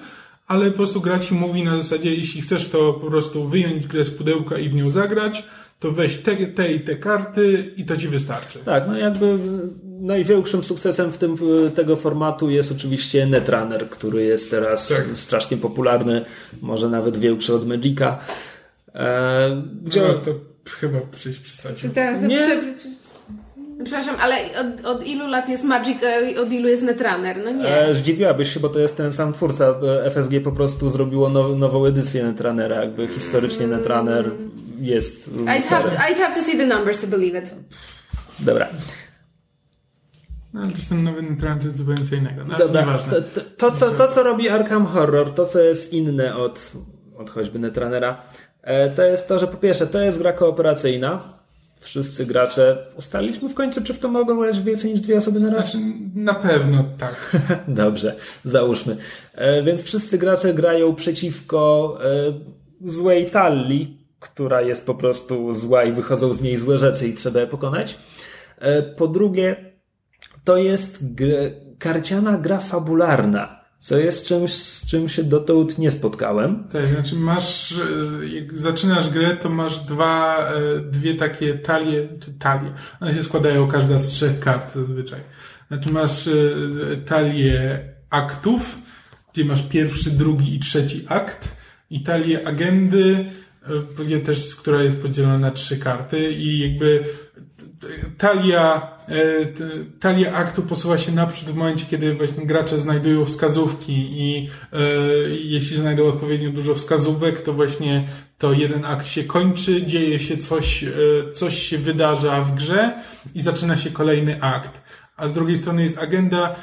ale po prostu gra ci mówi na zasadzie, jeśli chcesz to po prostu wyjąć grę z pudełka i w nią zagrać, to weź te, te i te karty i to ci wystarczy. Tak, no jakby największym sukcesem w tym tego formatu jest oczywiście Netrunner, który jest teraz Tak. strasznie popularny, może nawet większy od Magica. E, gdzie No, to chyba przejść przesadził. Nie. prze- Przepraszam, ale od, od ilu lat jest Magic, a od ilu jest Netrunner? No nie. E, zdziwiłabyś się, bo to jest ten sam twórca. E, FFG po prostu zrobiło now, nową edycję Netrunnera. Jakby historycznie Netrunner jest I'd have, to, I'd have to see the numbers to believe it. Dobra. No, ale to jest ten nowy trend zupełnie co innego. No, Dobra. nieważne. To, to, to, co, to, co robi Arkham Horror, to, co jest inne od, od choćby Netrunnera, e, to jest to, że po pierwsze, to jest gra kooperacyjna. Wszyscy gracze ustaliliśmy w końcu, czy w to mogą grać więcej niż dwie osoby na raz? Znaczy, na pewno tak. Dobrze, załóżmy. E, więc wszyscy gracze grają przeciwko e, złej talii, która jest po prostu zła i wychodzą z niej złe rzeczy i trzeba je pokonać. E, po drugie, to jest karciana gra fabularna, co jest czymś, z czym się dotąd nie spotkałem. Tak, znaczy masz, jak zaczynasz grę, to masz dwa, e, dwie takie talie, czy talie. One się składają każda z trzech kart zazwyczaj. Znaczy masz e, talię aktów, gdzie masz pierwszy, drugi i trzeci akt i talię agendy, też, która jest podzielona na trzy karty i jakby talia, e, talia aktu posuwa się naprzód w momencie, kiedy właśnie gracze znajdują wskazówki i e, jeśli znajdą odpowiednio dużo wskazówek, to właśnie to jeden akt się kończy, dzieje się coś, e, coś się wydarza w grze i zaczyna się kolejny akt. A z drugiej strony jest agenda,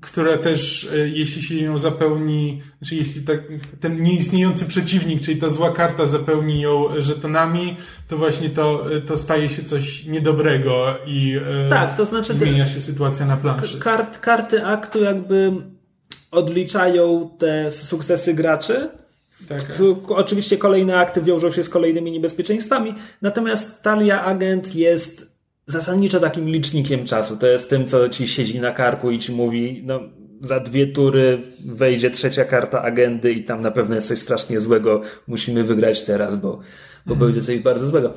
która też, e, jeśli się ją zapełni, czy jeśli tak, ten nieistniejący przeciwnik, czyli ta zła karta zapełni ją żetonami, to właśnie to, e, to staje się coś niedobrego i e, Tak, to znaczy- zmienia się sytuacja na planszy. Kart, karty aktu jakby odliczają te sukcesy graczy, Tak, Oczywiście kolejne akty wiążą się z kolejnymi niebezpieczeństwami, natomiast talia agent jest zasadniczo takim licznikiem czasu. To jest tym, co ci siedzi na karku i ci mówi, no za dwie tury wejdzie trzecia karta agendy i tam na pewno jest coś strasznie złego, musimy wygrać teraz, bo, bo będzie coś bardzo złego.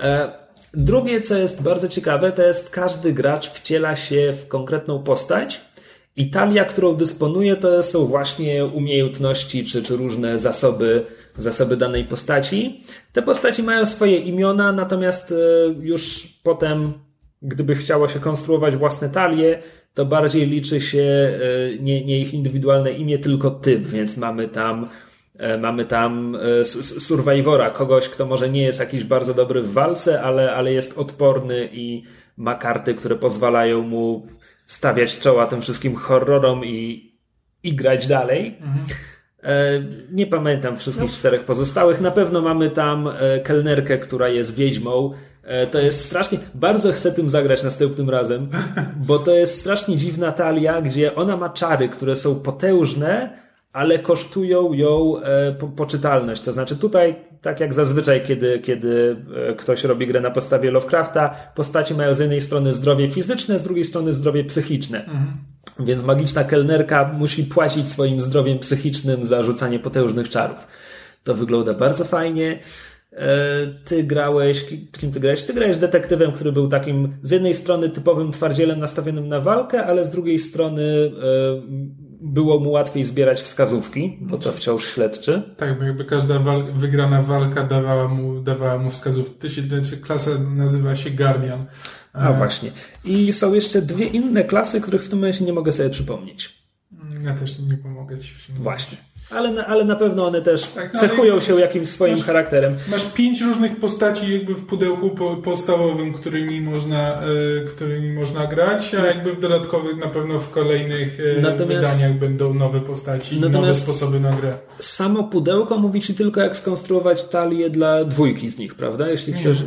E, drugie, co jest bardzo ciekawe, to jest każdy gracz wciela się w konkretną postać i talia, którą dysponuje, to są właśnie umiejętności czy, czy różne zasoby, zasoby danej postaci. Te postaci mają swoje imiona, natomiast e, już potem, gdyby chciało się konstruować własne talie, to bardziej liczy się e, nie, nie ich indywidualne imię, tylko typ, więc mamy tam e, Mamy tam survivora, kogoś, kto może nie jest jakiś bardzo dobry w walce, ale, ale jest odporny i ma karty, które pozwalają mu stawiać czoła tym wszystkim horrorom i, i grać dalej. E, Nie pamiętam wszystkich czterech pozostałych. Na pewno mamy tam e, kelnerkę, która jest wiedźmą. E, To jest strasznie. Bardzo chcę tym zagrać następnym razem, bo to jest strasznie dziwna talia, gdzie ona ma czary, które są potężne, ale kosztują ją e, po, poczytalność. To znaczy tutaj, tak jak zazwyczaj, kiedy, kiedy e, ktoś robi grę na podstawie Lovecrafta, postaci mają z jednej strony zdrowie fizyczne, z drugiej strony zdrowie psychiczne. Więc magiczna kelnerka musi płacić swoim zdrowiem psychicznym za rzucanie potężnych czarów. To wygląda bardzo fajnie. E, Ty grałeś, kim ty grałeś? Ty grałeś detektywem, który był takim z jednej strony typowym twardzielem nastawionym na walkę, ale z drugiej strony było mu łatwiej zbierać wskazówki, bo to wciąż śledczy. Tak, bo jakby każda wygrana walka dawała mu, dawała mu wskazówki. To się, klasa nazywa się Guardian. A właśnie. I są jeszcze dwie inne klasy, których w tym momencie nie mogę sobie przypomnieć. Ja też nie pomogę ci. Właśnie. Ale na, ale na pewno one też Tak, no, cechują się jakimś swoim Masz- charakterem. Masz pięć różnych postaci jakby w pudełku po, podstawowym, którymi można, e, którymi można grać, a jakby w dodatkowych na pewno w kolejnych Natomiast- wydaniach będą nowe postaci nowe sposoby na grę. Samo pudełko mówi ci tylko, jak skonstruować talię dla dwójki z nich, prawda? Jeśli chcesz.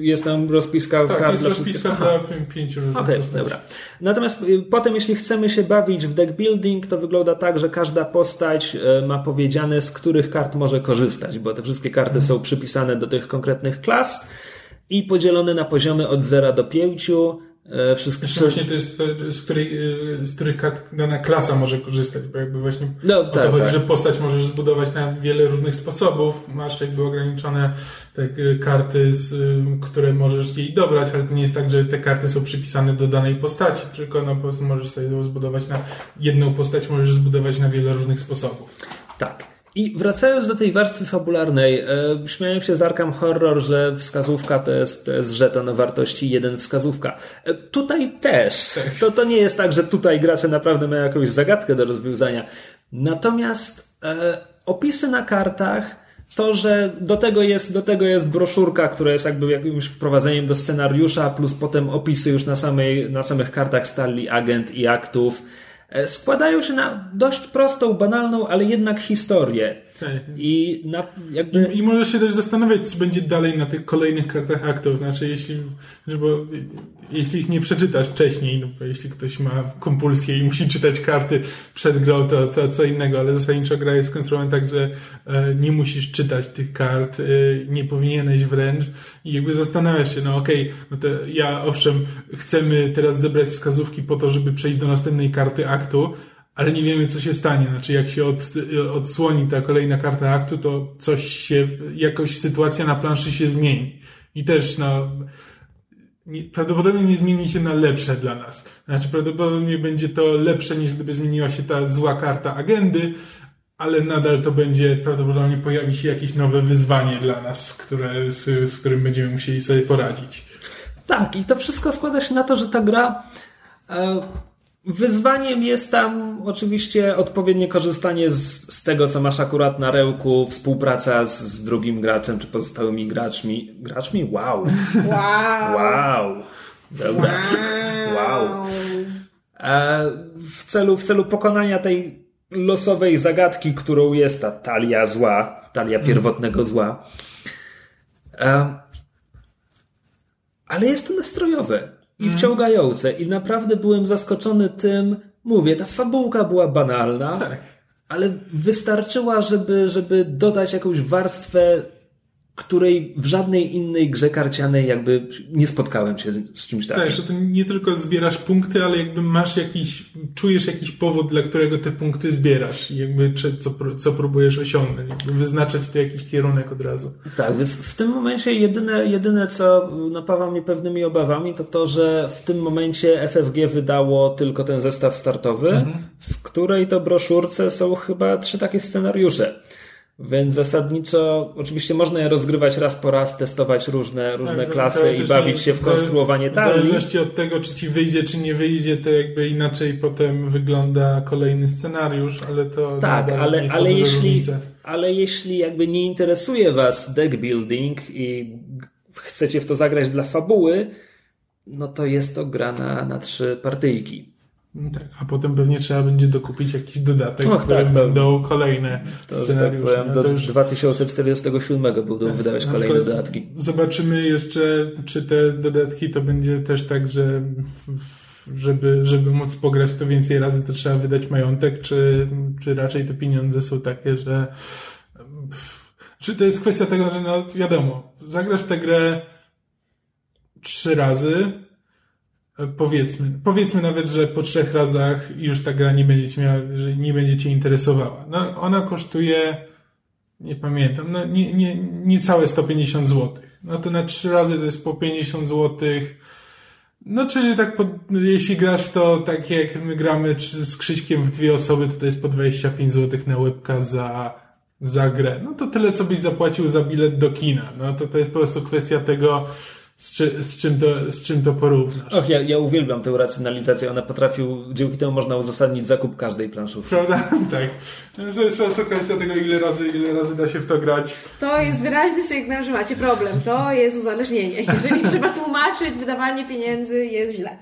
Jest tam rozpiska Tak, kart jest dla rozpiska dla pięciu różnych postaci. dobra. Natomiast y, potem, jeśli chcemy się bawić w deck building, to wygląda tak, że każda postać y, ma powiedziane, z których kart może korzystać, bo te wszystkie karty są przypisane do tych konkretnych klas i podzielone na poziomy od 0 do 5. y, Wszystko, Jeszcze właśnie to jest to, z, której, e, z kart dana klasa może korzystać, bo jakby właśnie No, o to tak, chodzi, tak. że postać możesz zbudować na wiele różnych sposobów, masz jakby ograniczone e, karty, z, e, które możesz jej dobrać, ale to nie jest tak, że te karty są przypisane do danej postaci, tylko no, po prostu możesz sobie zbudować na jedną postać, możesz zbudować na wiele różnych sposobów. Tak. I wracając do tej warstwy fabularnej, e, śmiałem się z Arkham Horror, że wskazówka to jest, to jest żeton wartości jeden wskazówka. E, tutaj też. To, to nie jest tak, że tutaj gracze naprawdę mają jakąś zagadkę do rozwiązania. Natomiast e, opisy na kartach, to, że do tego, jest, do tego jest broszurka, która jest jakby jakimś wprowadzeniem do scenariusza, plus potem opisy już na, samej, na samych kartach stali agent i aktów, składają się na dość prostą, banalną, ale jednak historię. I na, jakby... I możesz się też zastanawiać, co będzie dalej na tych kolejnych kartach aktów. Znaczy, jeśli, bo, jeśli ich nie przeczytasz wcześniej, no bo jeśli ktoś ma kompulsję i musi czytać karty przed grą, to, to co innego, ale zasadniczo gra jest skonstruowana tak, że e, nie musisz czytać tych kart, e, nie powinieneś wręcz i jakby zastanawiasz się, no okej, no to ja owszem, chcemy teraz zebrać wskazówki po to, żeby przejść do następnej karty aktu, ale nie wiemy, co się stanie. Znaczy, jak się od, odsłoni ta kolejna karta aktu, to coś się, jakoś sytuacja na planszy się zmieni. I też, no, nie, prawdopodobnie nie zmieni się na lepsze dla nas. Znaczy, prawdopodobnie będzie to lepsze, niż gdyby zmieniła się ta zła karta agendy, ale nadal to będzie, prawdopodobnie pojawi się jakieś nowe wyzwanie dla nas, które, z, z którym będziemy musieli sobie poradzić. Tak, i to wszystko składa się na to, że ta gra. E, wyzwaniem jest tam oczywiście odpowiednie korzystanie z, z tego, co masz akurat na rełku, współpraca z, z drugim graczem czy pozostałymi graczmi. Graczmi? Wow! Wow. Wow! Dobra. Wow. E, w, celu, w celu pokonania tej losowej zagadki, którą jest ta talia zła, talia pierwotnego zła. E, ale jest to nastrojowe i wciągające i naprawdę byłem zaskoczony tym, mówię, ta fabułka była banalna, Tak. ale wystarczyła, żeby, żeby dodać jakąś warstwę, której w żadnej innej grze karcianej jakby nie spotkałem się z, z czymś takim. Tak, że to nie tylko zbierasz punkty, ale jakby masz jakiś, czujesz jakiś powód, dla którego te punkty zbierasz i jakby czy, co, co próbujesz osiągnąć, jakby wyznaczać to jakiś kierunek od razu. Tak, więc w tym momencie jedyne, jedyne co napawa mnie pewnymi obawami, to to, że w tym momencie FFG wydało tylko ten zestaw startowy, w której to broszurce są chyba trzy takie scenariusze. Więc zasadniczo, oczywiście można je rozgrywać raz po raz, testować różne, różne Tak, klasy i bawić się w konstruowanie W talii. zależności od tego, czy ci wyjdzie, czy nie wyjdzie, to jakby inaczej potem wygląda kolejny scenariusz, ale to Tak, ale, ale, jeśli, różnice. ale jeśli jakby nie interesuje Was deck building i chcecie w to zagrać dla fabuły, no to jest to gra na, na trzy partyjki. Tak, a potem pewnie trzeba będzie dokupić jakiś dodatek, Och, tak, będą kolejne To, tak scenariusze. powiem, No do już- 2047 będą wydawać Na kolejne dodatki. Zobaczymy jeszcze, czy te dodatki to będzie też tak, że żeby, żeby móc pograć to więcej razy, to trzeba wydać majątek, czy, czy raczej te pieniądze są takie, że czy to jest kwestia tego, że no wiadomo, zagrasz tę grę trzy razy, powiedzmy, powiedzmy nawet, że po trzech razach już ta gra nie będzie cię miała, że nie będzie cię interesowała. No, ona kosztuje nie pamiętam, no nie, nie, niecałe 150 zł. No to na trzy razy to jest po 50 zł. No czyli tak, po, jeśli grasz to tak jak my gramy z Krzyśkiem w dwie osoby, to to jest po 25 zł na łebka za, za grę. No to tyle, co byś zapłacił za bilet do kina. No to to jest po prostu kwestia tego, z, czy, z, czym, to, z czym to porównasz. Och, ja, ja uwielbiam tę racjonalizację. Ona potrafił, dzięki temu można uzasadnić zakup każdej planszówki. Prawda? tak. To jest kwestia tego, ile razy, ile razy da się w to grać. To jest wyraźny sygnał, że macie problem. To jest uzależnienie. Jeżeli trzeba tłumaczyć wydawanie pieniędzy, jest źle.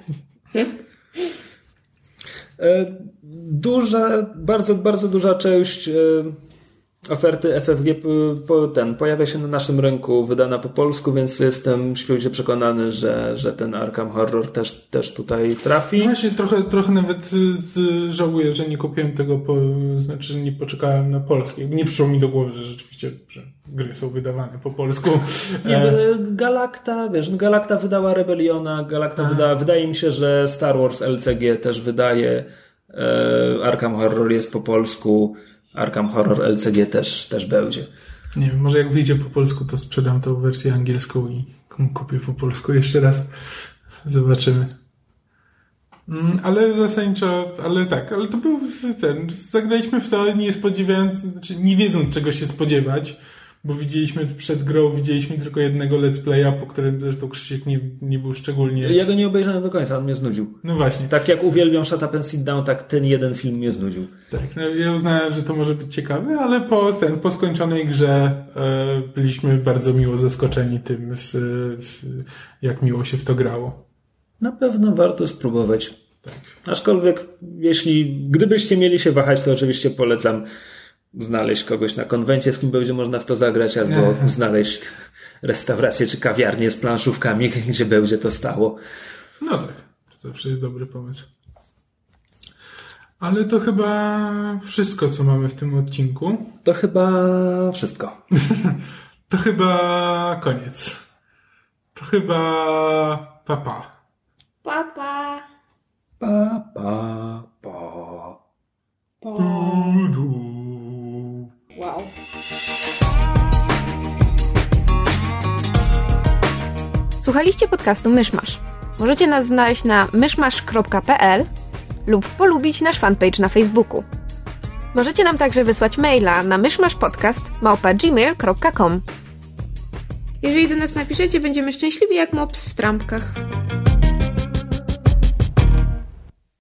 E, duża, bardzo, bardzo duża część e, oferty FFG po, ten, pojawia się na naszym rynku, wydana po polsku, więc jestem święcie przekonany, że, że ten Arkham Horror też, też tutaj trafi. No właśnie, trochę, trochę nawet y, y, żałuję, że nie kupiłem tego, po, znaczy, że nie poczekałem na polskie. Nie przyszło mi do głowy, że rzeczywiście że gry są wydawane po polsku. Nie, e... Galacta, wiesz, no Galacta wydała Rebeliona, Galacta wydała, wydaje mi się, że Star Wars LCG też wydaje, e, Arkham Horror jest po polsku, Arkham Horror LCG też, też będzie. Nie wiem, może jak wyjdzie po polsku, to sprzedam tą wersję angielską i kupię po polsku jeszcze raz. Zobaczymy. Mm, ale zasadniczo, ale tak, ale to był ten, zagraliśmy w to nie spodziewając, znaczy nie wiedząc czego się spodziewać bo widzieliśmy przed grą, widzieliśmy tylko jednego let's playa, po którym zresztą Krzysiek nie, nie był szczególnie... Ja go nie obejrzałem do końca, on mnie znudził. No właśnie. Tak jak uwielbiam Shut Up and Sit Down, tak ten jeden film mnie znudził. Tak, no ja uznałem, że to może być ciekawe, ale po, ten, po skończonej grze e, byliśmy bardzo miło zaskoczeni tym, z, z, jak miło się w to grało. Na pewno warto spróbować. Tak. Aczkolwiek, jeśli, gdybyście mieli się wahać, to oczywiście polecam znaleźć kogoś na konwencie, z kim będzie można w to zagrać, albo znaleźć restaurację czy kawiarnię z planszówkami, gdzie będzie to stało. No tak, to zawsze jest dobry pomysł. Ale to chyba wszystko, co mamy w tym odcinku. To chyba wszystko. to chyba koniec. To chyba papa. Papa. Papa. Pa, pa. pa. Du, du. Słuchaliście podcastu Myszmasz. Możecie nas znaleźć na myszmasz.pl lub polubić nasz fanpage na Facebooku. Możecie nam także wysłać maila na myszmaszpodcast.gmail.com Jeżeli do nas napiszecie, będziemy szczęśliwi jak mops w trampkach.